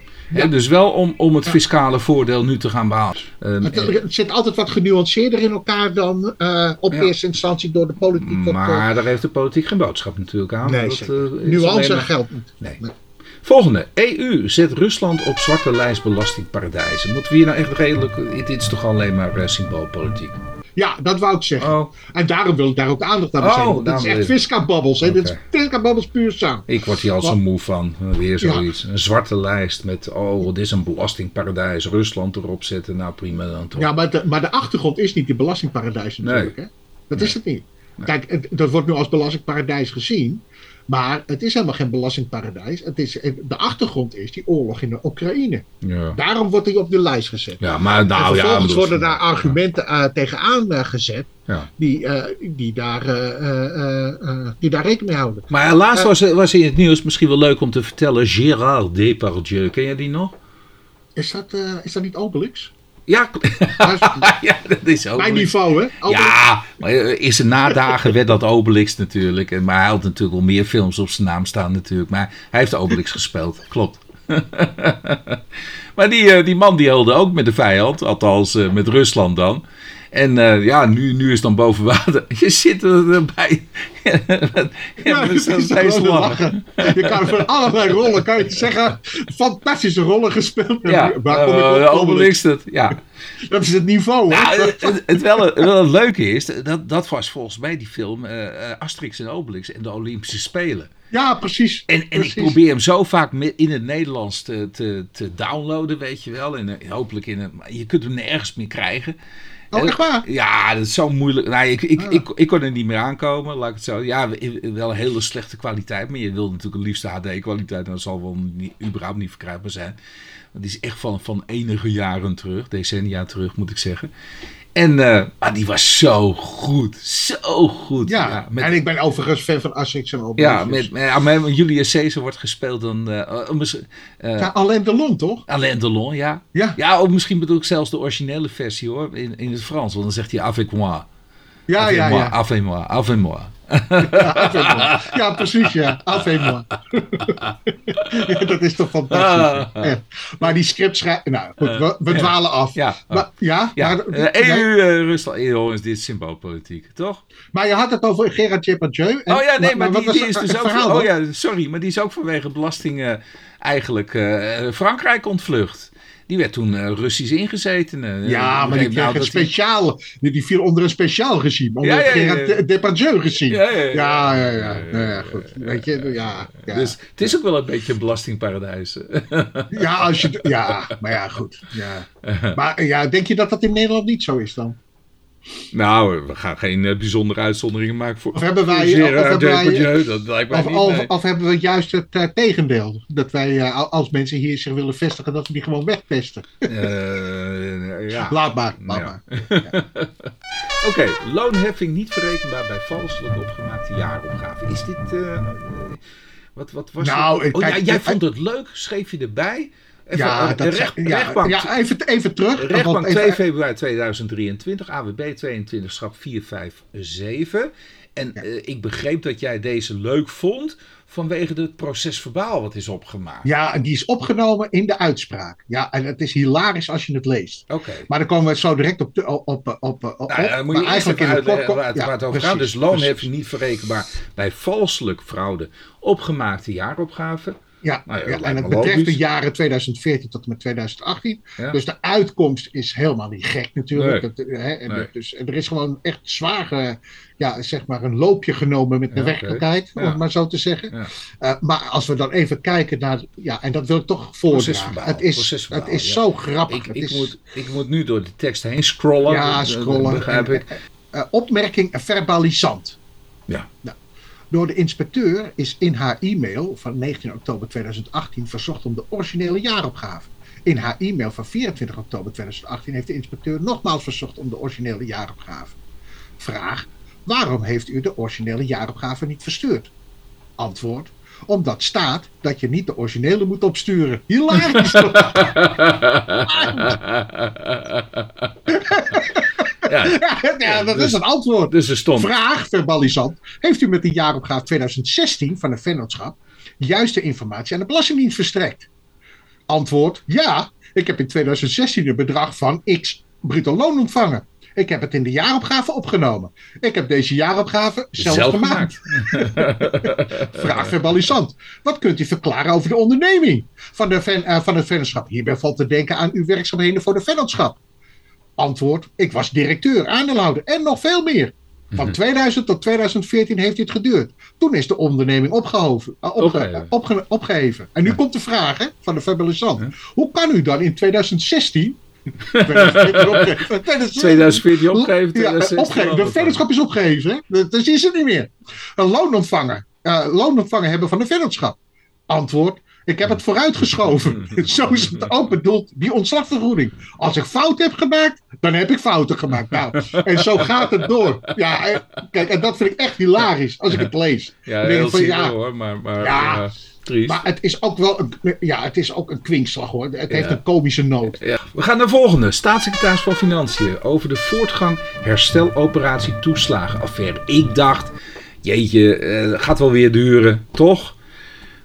Dus wel om, om het fiscale voordeel nu te gaan behalen. Ehm, het, het zit altijd wat genuanceerder in elkaar dan eh, op Ja. eerste instantie door de politiek. wordt, eh, maar daar heeft de politiek geen boodschap natuurlijk aan. Nee, Dat, eh, is nuance alleen maar- geldt niet. Nee. Nee. Volgende. EU zet Rusland op zwarte lijst belastingparadijzen. Moeten we hier nou echt redelijk... Dit is toch alleen maar uh, symboolpolitiek? Ja, dat wou ik zeggen. Oh. En daarom wil ik daar ook aandacht aan besteden. Oh, dat is echt fisca-babbels. Okay. Dit is fisca-babbels puur samen. Ik word hier al zo moe van. Weer zoiets. Een zwarte lijst met, oh, dit is een belastingparadijs. Rusland erop zetten. Nou, prima dan toch. Ja, maar de, maar de achtergrond is niet die belastingparadijs natuurlijk. Hè? Dat is het niet. Kijk, dat wordt nu als belastingparadijs gezien. Maar het is helemaal geen belastingparadijs. Het is, de achtergrond is die oorlog in de Oekraïne. Ja. Daarom wordt hij op de lijst gezet. Ja, maar nou, en vervolgens ja, worden daar argumenten uh, tegenaan uh, gezet. Ja. Die, uh, die, daar, die daar rekening mee houden. Maar laatst was, was in het nieuws misschien wel leuk om te vertellen. Gérard Depardieu, ken je die nog? Is dat, is dat niet Obelix? Ja, ja, dat is ook. Mijn niveau, hè? Obelix. Ja, maar in zijn nadagen werd dat Obelix natuurlijk. Maar hij had natuurlijk wel meer films op zijn naam staan natuurlijk. Maar hij heeft Obelix gespeeld, klopt. maar die, die man die helde ook met de vijand, althans met Rusland dan. En uh, ja, nu, nu is het dan boven water. Je zit erbij. ja, je steeds lachen. Je kan van allerlei rollen, kan je zeggen, fantastische rollen gespeeld. Ja, waar kom uh, Obelix het, ja. Dat is het niveau. Nou, het, het, wel, wel het leuke is, dat, dat was volgens mij die film uh, Asterix en Obelix en de Olympische Spelen. Ja, precies. En, en precies. ik probeer hem zo vaak in het Nederlands te, te, te downloaden, weet je wel. En hopelijk in een, je kunt hem nergens meer krijgen. Oh, echt waar? Ja, dat is zo moeilijk. Nou, ik, ik, ik, ik, kon er niet meer aankomen, laat ik het zo. Ja, wel een hele slechte kwaliteit, maar je wil natuurlijk een liefste HD-kwaliteit. En dat zal wel niet, überhaupt niet verkrijgbaar zijn. Die is echt van, van enige jaren terug, decennia terug moet ik zeggen. En uh, maar die was zo goed. Zo goed. Ja, ja met, en ik ben overigens fan van Asterix en Obelix. Ja, met, met, met Julius Caesar wordt gespeeld dan... Uh, uh, ja, Alain Delon, toch? Alain Delon, ja. Ja, ja of misschien bedoel ik zelfs de originele versie, hoor. In, in het Frans. Want dan zegt hij avec moi. Ja, avec ja, moi, ja. Avec moi, avec moi. Ja, ja, precies, ja. Afheen ja, dat is toch fantastisch. Ah. Ja. Maar die script schrijven... Nou, goed, we, we dwalen af. Ja, maar, ja. Maar, EU, Rusland, dit is symboolpolitiek, toch? Maar je had het over Gerard Depardieu. Oh ja, nee, maar, maar die, die is dus ook... Verhaal, oh ja, sorry, maar die is ook vanwege belastingen eigenlijk uh, Frankrijk ontvlucht. Die werd toen uh, Russisch ingezeten. Uh, ja, maar die, kreeg een speciaal, die, die viel onder een speciaal regime. Onder ja, ja, Depardieu regime. Ja, ja, ja. ja, ja goed. Weet je, ja, ja. Dus het is ook wel een beetje een belastingparadijs. ja, als je, ja, maar ja, goed. Ja. Maar ja, denk je dat dat in Nederland niet zo is dan? Nou, we gaan geen uh, bijzondere uitzonderingen maken voor. Of hebben wij. Of, of, hebben wij, dat lijkt mij of, niet, of, nee. of, hebben we juist het uh, tegendeel? Dat wij, uh, als mensen hier zich willen vestigen, dat we die gewoon wegpesten. ja. Laat maar. Laat Ja. maar. Ja. Oké, okay, loonheffing niet verrekenbaar bij valselijk opgemaakte jaaropgave. Is dit. wat, wat was nou, het? Oh, kijk, jij vond het leuk, schreef je erbij? Even, Ja, eh, dat, recht, ja, rechtbank, ja, even, even terug. rechtbank even- 2 februari 2023, AWB 22 schap 457. En Ja. eh, ik begreep dat jij deze leuk vond vanwege het procesverbaal wat is opgemaakt. Ja, en die is opgenomen in de uitspraak. Ja, en het is hilarisch als je het leest. Oké. Maar dan komen we zo direct op. op, op, op, op Nou, dan moet je maar eerst even in de uitleggen waar ja, waar het over gaat. Dus loonheffing niet verrekenbaar bij valselijk fraude opgemaakte jaaropgave. Ja, Nou ja, ja, dat en het betreft logisch. de jaren 2014 tot en met 2018. Ja. Dus de uitkomst is helemaal niet gek natuurlijk. Nee. Het, hè, en Nee. het- dus, er is gewoon echt zwaar, eh, ja, zeg maar een loopje genomen met de werkelijkheid, om Ja. het maar zo te zeggen. Ja. Eh, maar als we dan even kijken naar, ja, en dat wil ik toch voordragen. Het is, het is ja. zo grappig. Ik, Het ik, is, moet, ik moet nu door de tekst heen scrollen. Ja, scrollen. begrijp En- ik. eh, opmerking verbalisant. Ja. Nou, door de inspecteur is in haar e-mail van 19 oktober 2018 verzocht om de originele jaaropgave. In haar e-mail van 24 oktober 2018 heeft de inspecteur nogmaals verzocht om de originele jaaropgave. Vraag: waarom heeft u de originele jaaropgave niet verstuurd? Antwoord: omdat staat dat je niet de originele moet opsturen. Hilarisch! ja, ja, dat dus- is het antwoord. dus er stond. Vraag, verbalisant. Heeft u met de jaaropgave 2016 van een vennootschap juiste informatie aan de Belastingdienst verstrekt? Antwoord, ja. Ik heb in 2016 een bedrag van x bruto loon ontvangen. Ik heb het in de jaaropgave opgenomen. Ik heb deze jaaropgave zelf, Zelf gemaakt. Vraag verbalisant. Wat kunt u verklaren over de onderneming van, de ven, eh, van het vennootschap? Hierbij valt te denken aan uw werkzaamheden voor de vennootschap. Antwoord. Ik was directeur, aandeelhouder en nog veel meer. Van 2000 tot 2014 heeft dit geduurd. Toen is de onderneming opgehoven, eh, opge- Opgeheven. opge- opgeheven. En nu komt de vraag hè, van de verbalisant. Hoe kan u dan in 2016... 2014 opgeven, 2016 2014 opgegeven, ja, 2016 opgegeven. De vennootschap is opgegeven. Hè? Dat, dat is het niet meer. Een loonontvanger. eh loonontvanger hebben van de vennootschap. Antwoord. Ik heb het vooruitgeschoven. Zo is het ook bedoeld, die ontslagvergoeding. Als ik fout heb gemaakt, dan heb ik fouten gemaakt. Nou, en zo gaat het door. Ja, kijk, en dat vind ik echt hilarisch als ik het lees. Ja, ik heel van, ja, hoor, maar, maar Ja, triest. Maar het is ook wel een, ja, het is ook een kwinkslag hoor. Het heeft een komische noot. Ja. We gaan naar de volgende. Staatssecretaris van Financiën over de voortgang hersteloperatie toeslagenaffaire. Ik dacht, jeetje, eh, gaat wel weer duren, toch?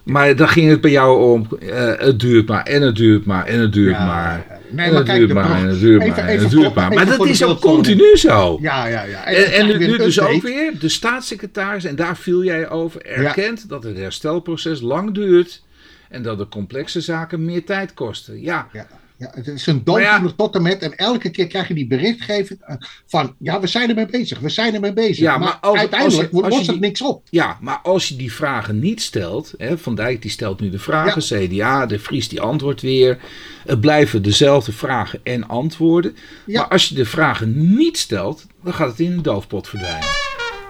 Maar dan ging het bij jou om, eh, het duurt maar en het duurt maar en het duurt Ja, maar. nee, en maar het kijk, duurt maar en het duurt even- maar en het duurt maar. even Maar dat is ook continu zo. Ja, ja, ja. En, en nu dus ook weer, de staatssecretaris, en daar viel jij over, erkent dat het herstelproces lang duurt en dat de complexe zaken meer tijd kosten. Ja, Ja, ja, het is een Maar ja- dooddoener tot en met. En elke keer krijg je die berichtgeving eh, van... Ja, we zijn ermee bezig. We zijn ermee bezig. Ja, maar maar als- uiteindelijk als je- als lost het niks op. Ja, maar als je die vragen niet stelt, hè, Van Dijk die stelt nu de vragen, CDA, de Vries die antwoordt weer. Het blijven dezelfde vragen en antwoorden. Ja. Maar als je de vragen niet stelt, dan gaat het in de doofpot verdwijnen.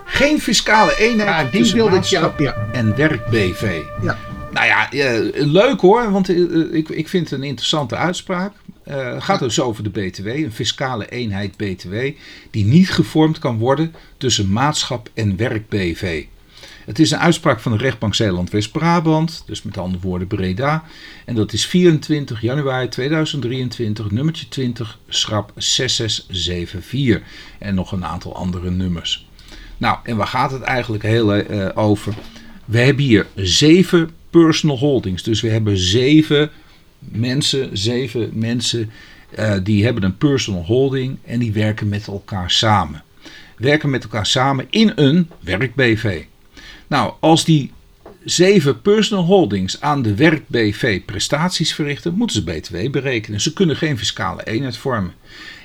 Geen fiscale eenheid Ja, die tussen wilde ik en werk-BV. Ja. Nou ja, eh, leuk hoor, want eh, eh, ik, ik vind het een interessante uitspraak. Het gaat dus over de BTW, een fiscale eenheid BTW, die niet gevormd kan worden tussen maatschap en werk-BV. Het is een uitspraak van de rechtbank Zeeland-West-Brabant, dus met andere woorden Breda. En dat is 24 januari 2023, nummertje 20, schrap 6674. En nog een aantal andere nummers. Nou, en waar gaat het eigenlijk heel over? We hebben hier zeven personal holdings. Dus we hebben zeven mensen, zeven mensen eh, die hebben een personal holding en die werken met elkaar samen. Werken met elkaar samen in een werk-BV. Nou, als die zeven personal holdings aan de werk-BV prestaties verrichten, moeten ze BTW berekenen. Ze kunnen geen fiscale eenheid vormen.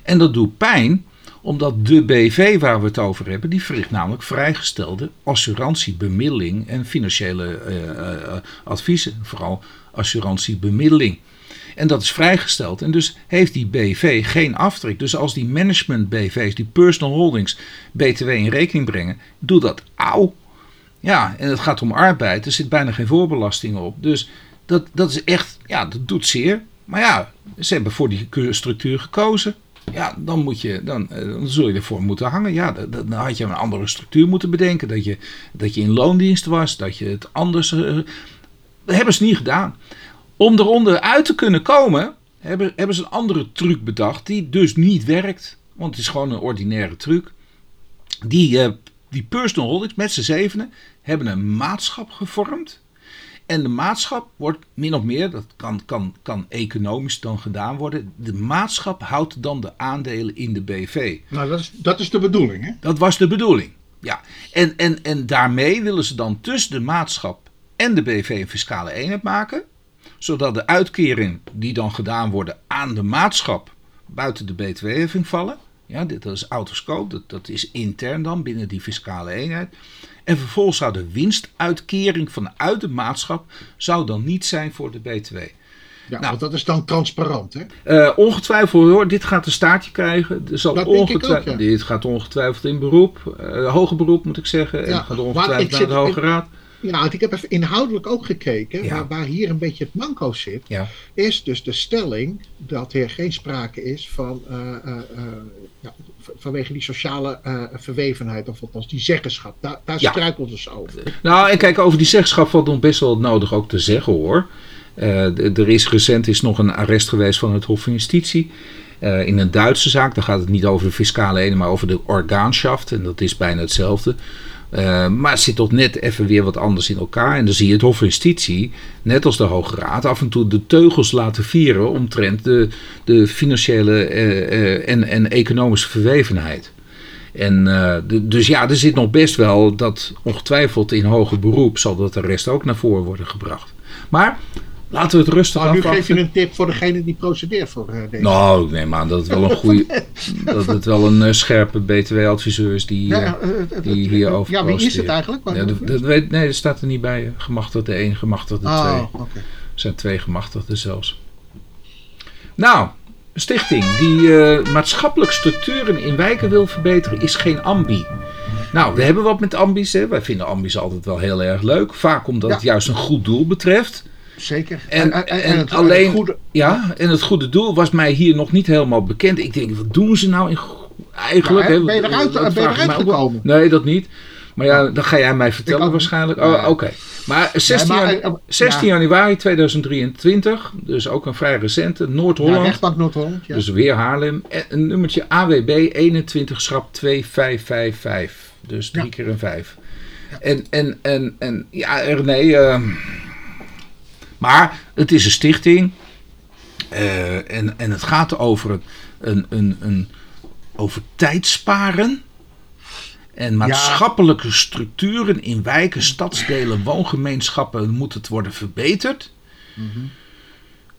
En dat doet pijn, omdat de BV waar we het over hebben, die verricht namelijk vrijgestelde assurantie, bemiddeling en financiële eh, eh, adviezen. Vooral assurantiebemiddeling. En dat is vrijgesteld. En dus heeft die BV geen aftrek. Dus als die management BV's, die personal holdings, BTW in rekening brengen, doe dat auw. Ja, en het gaat om arbeid. Er zit bijna geen voorbelasting op. Dus dat, dat is echt, ja, dat doet zeer. Maar ja, ze hebben voor die structuur gekozen. Ja, dan, moet je, dan, eh, dan zul je ervoor moeten hangen. Ja, dan, dan had je een andere structuur moeten bedenken. Dat je, dat je in loondienst was, dat je het anders. eh, dat hebben ze niet gedaan. Om eronder uit te kunnen komen, hebben, hebben ze een andere truc bedacht. Die dus niet werkt. Want het is gewoon een ordinaire truc. Die, eh, die personal holdings met z'n zevenen hebben een maatschap gevormd. En de maatschap wordt min of meer, dat kan, kan, kan economisch dan gedaan worden. De maatschap houdt dan de aandelen in de BV. Nou, dat is, dat is de bedoeling, hè? Dat was de bedoeling. Ja. En, en, en daarmee willen ze dan tussen de maatschap en de BV een fiscale eenheid maken. Zodat de uitkering die dan gedaan worden aan de maatschap buiten de BTW-heffing vallen. Ja, dit dat is autoscope, dat, dat is intern dan binnen die fiscale eenheid. En vervolgens zou de winstuitkering vanuit de maatschap zou dan niet zijn voor de BTW. Ja, Nou. want dat is dan transparant, hè? Eh, ongetwijfeld hoor, dit gaat een staartje krijgen. Zal Dat ongetwijfeld, ook, ja. Dit gaat ongetwijfeld in beroep, eh, hoger beroep moet ik zeggen. En gaat ongetwijfeld naar de Hoge Raad. Ja, want ik heb even inhoudelijk ook gekeken. Ja. Waar, waar hier een beetje het manco zit, Ja. is dus de stelling dat er geen sprake is van. eh, eh, eh, ja, vanwege die sociale eh, verwevenheid, of althans die zeggenschap. Daar, daar struikelt ze over. Nou, en kijk, over die zeggenschap valt nog best wel nodig ook te zeggen hoor. Er is recent is nog een arrest geweest van het Hof van Justitie. in een Duitse zaak, daar gaat het niet over de fiscale eenheid, maar over de orgaanschaft. En dat is bijna hetzelfde. Uh, maar zit toch net even weer wat anders in elkaar. En dan zie je het Hof van Justitie, net als de Hoge Raad, af en toe de teugels laten vieren omtrent de, de financiële uh, en, en economische verwevenheid. En dus ja, er zit nog best wel dat ongetwijfeld in hoger beroep zal dat de rest ook naar voren worden gebracht. Maar Laten we het rustig nou, Nu geef je een tip voor degene die procedeert voor uh, deze. Nou, ik neem aan dat het wel een goede, dat het wel een uh, scherpe BTW-adviseur is die, ja, uh, die hierover Ja, wie is het eigenlijk? Ja, dat, dat weet, nee, dat staat er niet bij. Gemachtigde 1, gemachtigde 2. Oh, okay. Er zijn twee gemachtigden zelfs. Nou, een stichting die maatschappelijke structuren in wijken wil verbeteren is geen ambi. Nou, we hebben wat met ambi's. Hè. Wij vinden ambi's altijd wel heel erg leuk. Vaak omdat het juist een goed doel betreft. Zeker. En, en, en, het, alleen, goede, ja, en het goede doel was mij hier nog niet helemaal bekend. Ik denk, wat doen ze nou in, eigenlijk? Ja, ben je eruit, ben je eruit gekomen? Nee, dat niet. Maar ja, dan ga jij mij vertellen waarschijnlijk. Oh, oké. Maar 16, 16 januari 2023, dus ook een vrij recente, Noord-Holland. Ja, rechtbank Noord-Holland. Ja. Dus weer Haarlem. En een nummertje AWB 21 schrap 2555. Dus drie keer een vijf. En, en, en, en ja, René, uh, maar het is een stichting. Uh, en, en het gaat over, een, een, een, over tijdsparen. En maatschappelijke structuren in wijken, stadsdelen, woongemeenschappen moet het worden verbeterd. Mm -hmm.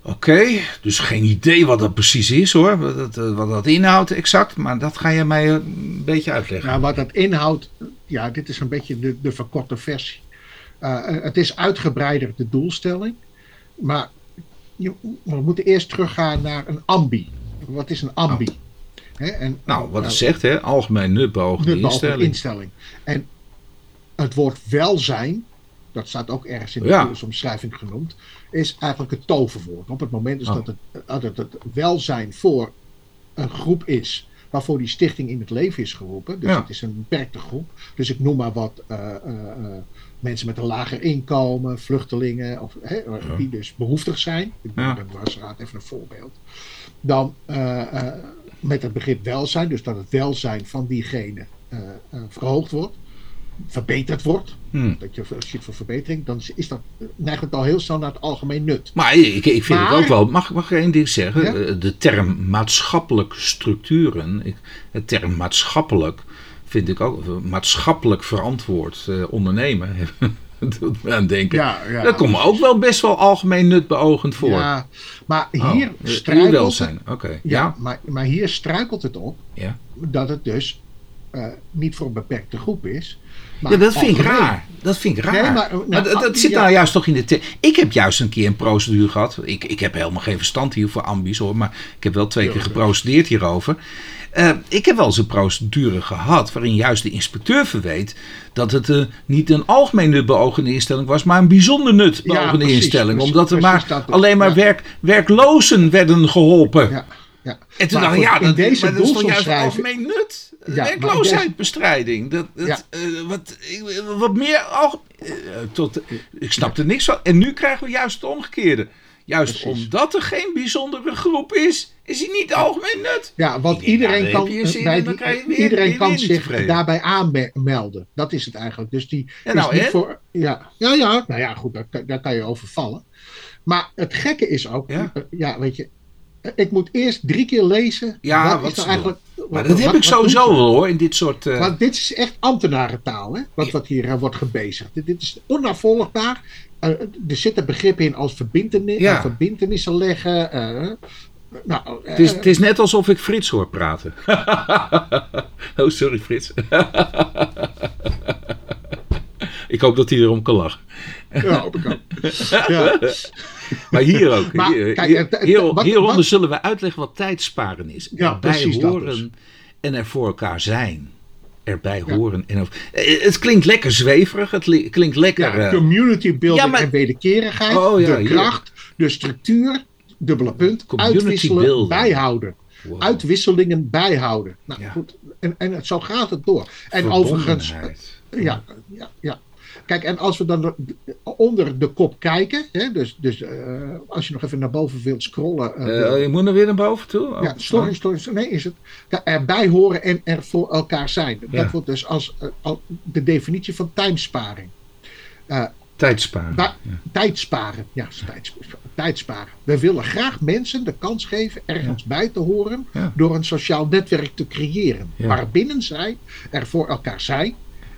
Oké, dus geen idee wat dat precies is hoor, wat dat, eh, wat dat inhoudt exact, maar dat ga je mij een beetje uitleggen. Nou, wat dat inhoudt, ja, dit is een beetje de, de verkorte versie. Uh, het is uitgebreider de doelstelling. Maar je, we moeten eerst teruggaan naar een ambi. Wat is een ambi? Oh. en, nou, wat het zegt, hè? algemeen nutbeoogde instelling. instelling. En het woord welzijn, dat staat ook ergens in de ja. omschrijving genoemd, is eigenlijk het toverwoord. Op het moment dus oh. dat, het, dat het, het welzijn voor een groep is waarvoor die stichting in het leven is geroepen. Dus het is een beperkte groep. Dus ik noem maar wat uh, uh, mensen met een lager inkomen, vluchtelingen, of, hè, die dus behoeftig zijn. Ik noem ja. dwarsraad even een voorbeeld. Dan uh, met het begrip welzijn, dus dat het welzijn van diegene verhoogd wordt verbeterd wordt, hmm. dat je ziet voor verbetering, dan is dat, het al heel snel naar het algemeen nut. Maar ik, ik vind het ook wel, mag, mag ik één ding zeggen? De term maatschappelijk structuren, ik, het term maatschappelijk vind ik ook maatschappelijk verantwoord uh, ondernemen. doet me aan denken. Ja, ja, dat komt me ook wel best wel algemeen nutbeogend voor. Ja, maar oh, hier oh, struikelt. Oké. Ja, ja, Maar, maar hier struikelt het op ja. dat het dus uh, niet voor een beperkte groep is. Maar ja, dat vind ik raar. Dat vind ik raar. Nee, maar, nou, dat, dat zit nou juist toch in de. Ik heb juist een keer een procedure gehad. Ik, ik heb helemaal geen verstand hier voor ambies hoor. Maar ik heb wel twee keer geprocedeerd hierover. Uh, ik heb wel eens een procedure gehad waarin juist de inspecteur verweet dat het uh, niet een algemeen nutbeogende instelling was, maar een bijzonder nutbeogende ja, instelling. omdat er maar alleen maar werk, werklozen werden geholpen. Ja. Ja. En toen dacht ik, ja, dat, deze maar dat is toch juist algemeen nut? Ja, Werkloosheidbestrijding. Dat, uh, wat, wat meer. Al, tot, ik snapte niks van. En nu krijgen we juist het omgekeerde. Juist Precies. omdat er geen bijzondere groep is, is hij niet algemeen nut. Ja, want iedereen kan, bij die, iedereen kan zich daarbij aanmelden. Dat is het eigenlijk. Dus die ja, nou, is niet voor. Ja, ja, ja, nou ja, goed, daar, daar kan je over vallen. Maar het gekke is ook, ja, ja weet je, ik moet eerst drie keer lezen. Ja, wat, is nou eigenlijk. maar dat heb ik sowieso wel hoor, in dit soort. Uh... Want dit is echt ambtenarentaal, hè? Wat, wat hier uh, wordt gebezigd. Dit, dit is onafvolgbaar. Uh, er zitten begrippen in als verbindenis, ja. verbindenissen leggen. nou, het, is, het is net alsof ik Frits hoor praten. oh, sorry Frits. ik hoop dat hij erom kan lachen. Ja, hoop ik ook. Ja. Maar hier ook. Maar, hier, kijk, hier, hieronder zullen we uitleggen wat tijdsparen is. Ja, precies horen dus. en er voor elkaar zijn. Erbij horen. En eh, het klinkt lekker zweverig. Het klinkt lekker... Ja, community building maar, en wederkerigheid. Oh, de kracht, de structuur, dubbele punt. uitwisselen, bijhouden. Uitwisselingen bijhouden. Nou goed, en, en zo gaat het door. En overigens... Ja, ja, ja. Kijk, en als we dan de- onder de kop kijken, hè, dus, dus eh, als je nog even naar boven wilt scrollen. eh, Eh, je moet er weer naar boven toe? Oh, ja, story, story, nee, is het. Ja, erbij horen en er voor elkaar zijn. Dat wordt dus als, al- de definitie van timesparing. Tijd sparen. Maar- Ja. Tijd sparen. Ja, tijd, tijd sparen. We willen graag mensen de kans geven ergens bij te horen Ja. door een sociaal netwerk te creëren. Waarbinnen zij er voor elkaar zijn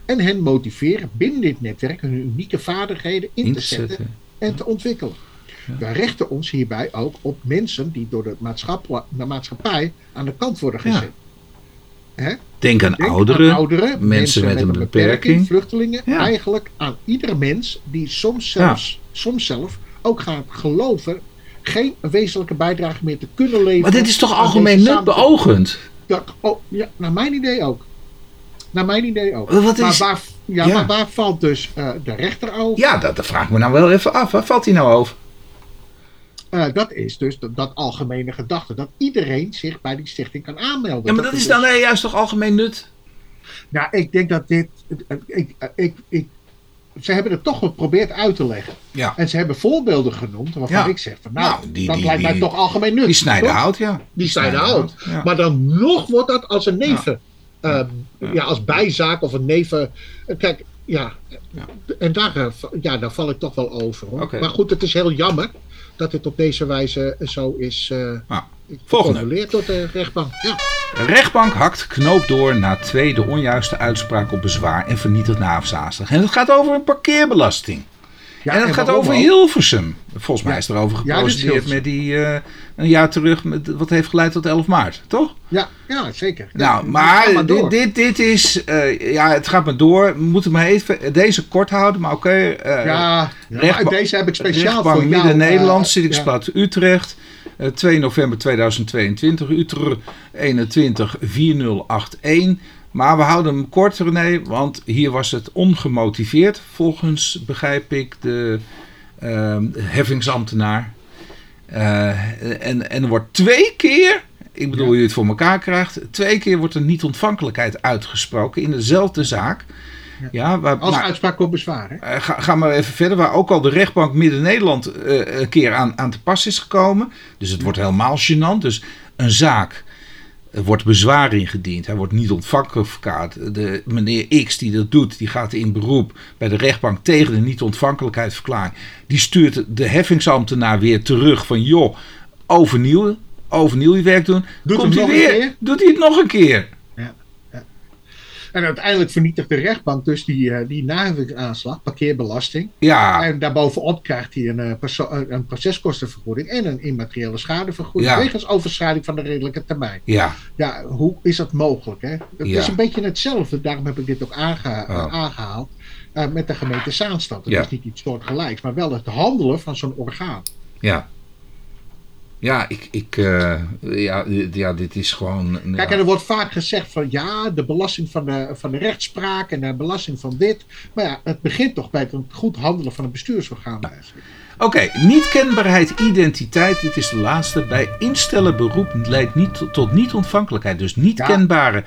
en hen motiveren binnen dit netwerk hun unieke vaardigheden in, In te te zetten zetten. en te ontwikkelen. We richten ons hierbij ook op mensen die door de, maatschappij, de maatschappij aan de kant worden Ja. gezet. Denk aan Denk ouderen. aan ouderen, mensen met een beperking. vluchtelingen. Ja. Eigenlijk aan iedere mens die soms, zelfs, soms zelf ook gaat geloven geen wezenlijke bijdrage meer te kunnen leveren. Maar dit is toch algemeen nut beogend? Ja, oh, ja, naar mijn idee ook. Naar mijn idee ook. Wat maar, waar, ja, Ja. maar waar valt dus eh, de rechter over? Ja, dat, dat vraag ik me nou wel even af. Waar valt hij nou over? Eh, dat is dus dat, dat algemene gedachte. Dat iedereen zich bij die stichting kan aanmelden. Ja, maar dat is dan eh, juist toch algemeen nut? Nou, ik denk dat dit. Ik, ik, ik, ze hebben het toch geprobeerd uit te leggen. Ja. En ze hebben voorbeelden genoemd waarvan Ja. ik zeg van nou, Nou, die- dat die- lijkt mij toch algemeen nut. Die snijden hout, ja. Die snijden hout. Ja. Maar dan nog wordt dat als een neven. Ja. ehm, ja. als bijzaak of een neven. eh, Kijk, ja. Ja. En daar, eh, ja, daar val ik toch wel over. Hoor. Maar goed, het is heel jammer dat het op deze wijze zo is. eh Nou, volgende. door de rechtbank. Ja. De rechtbank hakt knoop door na tweede onjuiste uitspraak op bezwaar en vernietigt naafzaastig. En het gaat over een parkeerbelasting. Ja, en het gaat over ook? Hilversum. Volgens mij Ja. is er over Ja, dit is geprocedeerd Hilversum. met die eh, een jaar terug, met, wat heeft geleid tot 11 maart, toch? Ja, ja, zeker. Nou, Ja, maar dit, dit, dit is, eh, ja, het gaat maar door. We moeten maar even deze kort houden, maar oké. eh, Ja, ja deze heb ik speciaal voor jou. Midden-Nederland, eh, zittingsplaats Utrecht. eh, 2 november 2022, Utrecht 21 4081. Maar we houden hem kort, René, want hier was het ongemotiveerd, volgens begrijp ik de ehm, heffingsambtenaar. Eh, en, en er wordt twee keer, ik bedoel, Ja. je het voor elkaar krijgt, twee keer wordt er niet-ontvankelijkheid uitgesproken in dezelfde zaak. Ja. Ja, waar, Als uitspraak op bezwaar. Hè? eh, ga, ga maar even verder, waar ook al de rechtbank Midden-Nederland eh, een keer aan, aan te pas is gekomen. Dus het wordt helemaal gênant. Dus een zaak er wordt bezwaar ingediend. Hij wordt niet ontvankelijk verklaard. De, meneer X die dat doet, die gaat in beroep bij de rechtbank tegen de niet-ontvankelijkheidsverklaring. Die stuurt de heffingsambtenaar weer terug van joh, overnieuw, overnieuw je werk doen. Doet Komt hij weer, keer? doet hij het nog een keer. En uiteindelijk vernietigt de rechtbank dus die, eh, die naheffingsaanslag, parkeerbelasting. Ja, En daarbovenop krijgt hij een, eh, perso- een- proceskostenvergoeding en een immateriële schadevergoeding. Ja. Wegens overschrijding van de redelijke termijn. ja, Ja, hoe is dat mogelijk? Hè? Het Ja. is een beetje hetzelfde, daarom heb ik dit ook aange- Oh. aangehaald. eh, met de gemeente Zaanstad. Het Ja. is niet iets soortgelijks, maar wel het handelen van zo'n orgaan. ja. Ja, ik, ik, eh, ja, ja, dit is gewoon. ja. Kijk, en er wordt vaak gezegd van ja, de belasting van de, van de rechtspraak en de belasting van dit. Maar ja, het begint toch bij het goed handelen van een bestuursorgaan. eigenlijk. Oké, niet kenbaarheid, identiteit. Dit is de laatste. Bij instellen beroep leidt niet tot, tot niet-ontvankelijkheid. Dus niet Ja. kenbare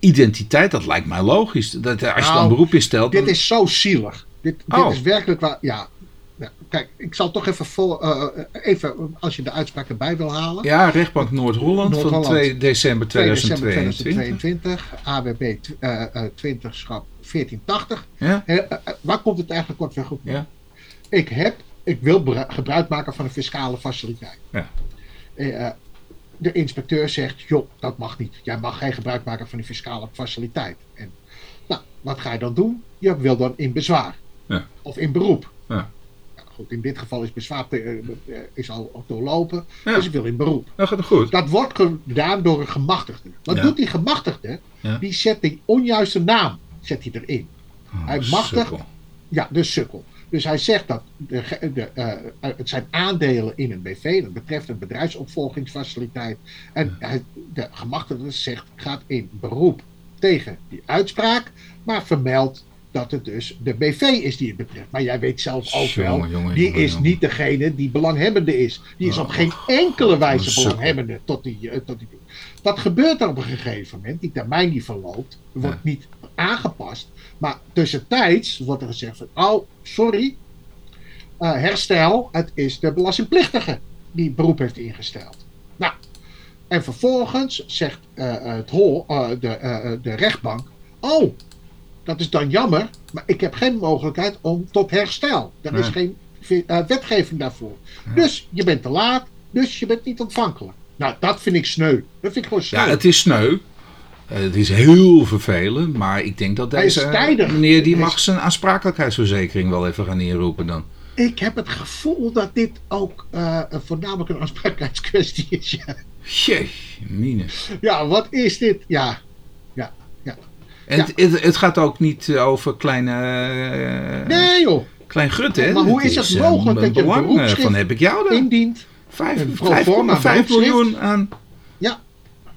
identiteit, dat lijkt mij logisch. Dat, eh, als je Nou, dan beroep instelt. Dit dan- is zo zielig. Dit, dit Oh. is werkelijk waar. Ja, kijk, ik zal toch even, eh, eh, even, als je de uitspraak erbij wil halen. Ja, rechtbank Noord-Holland van Noord-Holland. 2 december 2 december 2022. 2022, AWB eh, 20 schap 1480. Ja? Eh, waar komt het eigenlijk kortweg op? neer? Ja. Ik, heb, ik wil gebruik maken van een fiscale faciliteit. Ja. De inspecteur zegt, joh, dat mag niet. Jij mag geen gebruik maken van die fiscale faciliteit. En, nou, wat ga je dan doen? Je wil dan in bezwaar. Ja. Of in beroep. Ja. Goed, in dit geval is bezwaar eh, eh, is al, doorlopen. Ja. Dus ik wil in beroep. Dat gaat goed. Dat wordt gedaan door een gemachtigde. Wat Ja. doet die gemachtigde? Ja. Die zet die onjuiste naam zet hij erin. Oh, hij machtigt- sukkel. Ja, de sukkel. Dus hij zegt dat de, eh, het zijn aandelen in een BV, dat betreft een bedrijfsopvolgingsfaciliteit. En hij, de gemachtigde zegt, gaat in beroep tegen die uitspraak, maar vermeldt dat het dus de BV is die het betreft. Maar jij weet zelf ook wel, Jongen, die jongen, is niet degene die belanghebbende is. Die is Oh, op geen enkele wijze belanghebbende tot die, eh, tot die. Dat gebeurt er op een gegeven moment. Die termijn die verloopt, wordt niet aangepast. Maar tussentijds wordt er gezegd van, oh, sorry, eh, herstel, het is de belastingplichtige die beroep heeft ingesteld. Nou, en vervolgens zegt eh, het hol, de, de rechtbank, oh, dat is dan jammer, maar ik heb geen mogelijkheid om tot herstel. Er is geen eh, wetgeving daarvoor. Dus je bent te laat, dus je bent niet ontvankelijk. Nou, dat vind ik sneu. Dat vind ik gewoon sneu. Ja, het is sneu. Eh, Het is heel vervelend, maar ik denk dat Hij is deze meneer die mag zijn aansprakelijkheidsverzekering wel even gaan inroepen dan. Ik heb het gevoel dat dit ook eh, voornamelijk een aansprakelijkheidskwestie is. Ja. Jee, mine. ja, wat is dit? Ja. En Ja. het, het, het gaat ook niet eh, over kleine, eh, Nee joh, klein gut, hè? Maar hoe is het eh, mogelijk dat je een belang van heb ik jou dan? indient. Vijf- een pro vijf- forma vijf beroepsschrift? miljoen aan...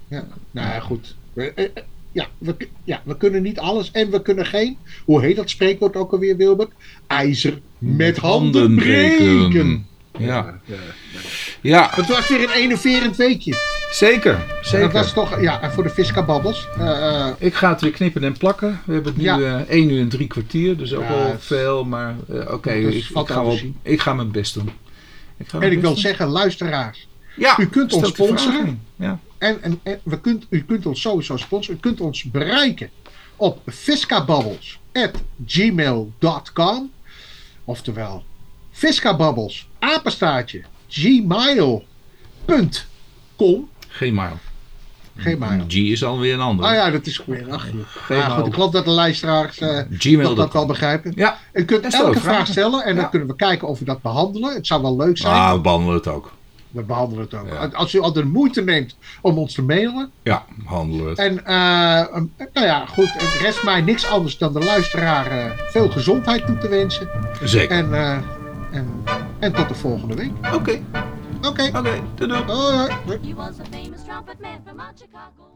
Ja, nou ja, goed. Ja, we, ja, we kunnen niet alles en we kunnen geen, hoe heet dat spreekwoord ook alweer Wilbert? IJzer met handen breken. Ja, ja. Ja Het was weer een enerverend weekje. zeker. zeker. Dat was toch, ja, en voor de Fisca-babbels. eh, eh, Ik ga het weer knippen en plakken. We hebben het nu Ja. eh 1 uur en drie kwartier, dus ook Ja, wel het- veel. Maar eh, oké, ik, ga wel- ik ga mijn best doen. Ik ga en ik wil doen. zeggen, luisteraars. ja, u kunt ons sponsoren. Ja. En, en, en we kunt, u kunt ons sowieso sponsoren. U kunt ons bereiken op fiscababbels.gmail.com Oftewel, fiscababbels, apenstaartje, gmail.com Gmail. Gmail. G is alweer een ander. Ah ja, dat is weer ach, ja, goed, ik geloof dat de luisteraars Gmail. dat, dat wel begrijpen. Ja, U kunt elke vraag stellen en dan kunnen we kijken of we dat behandelen. Het zou wel leuk zijn. ah, we behandelen het ook. We behandelen het ook. Ja. Als u al de moeite neemt om ons te mailen, Ja, behandelen het. En eh, um, nou ja, goed. Het rest mij niks anders dan de luisteraar eh, veel gezondheid toe te wensen. Zeker. En, eh, en, en tot de volgende week. Oké, Oké. oké, doei doei. Hoi, hoi. He was a famous trumpet man from out Chicago.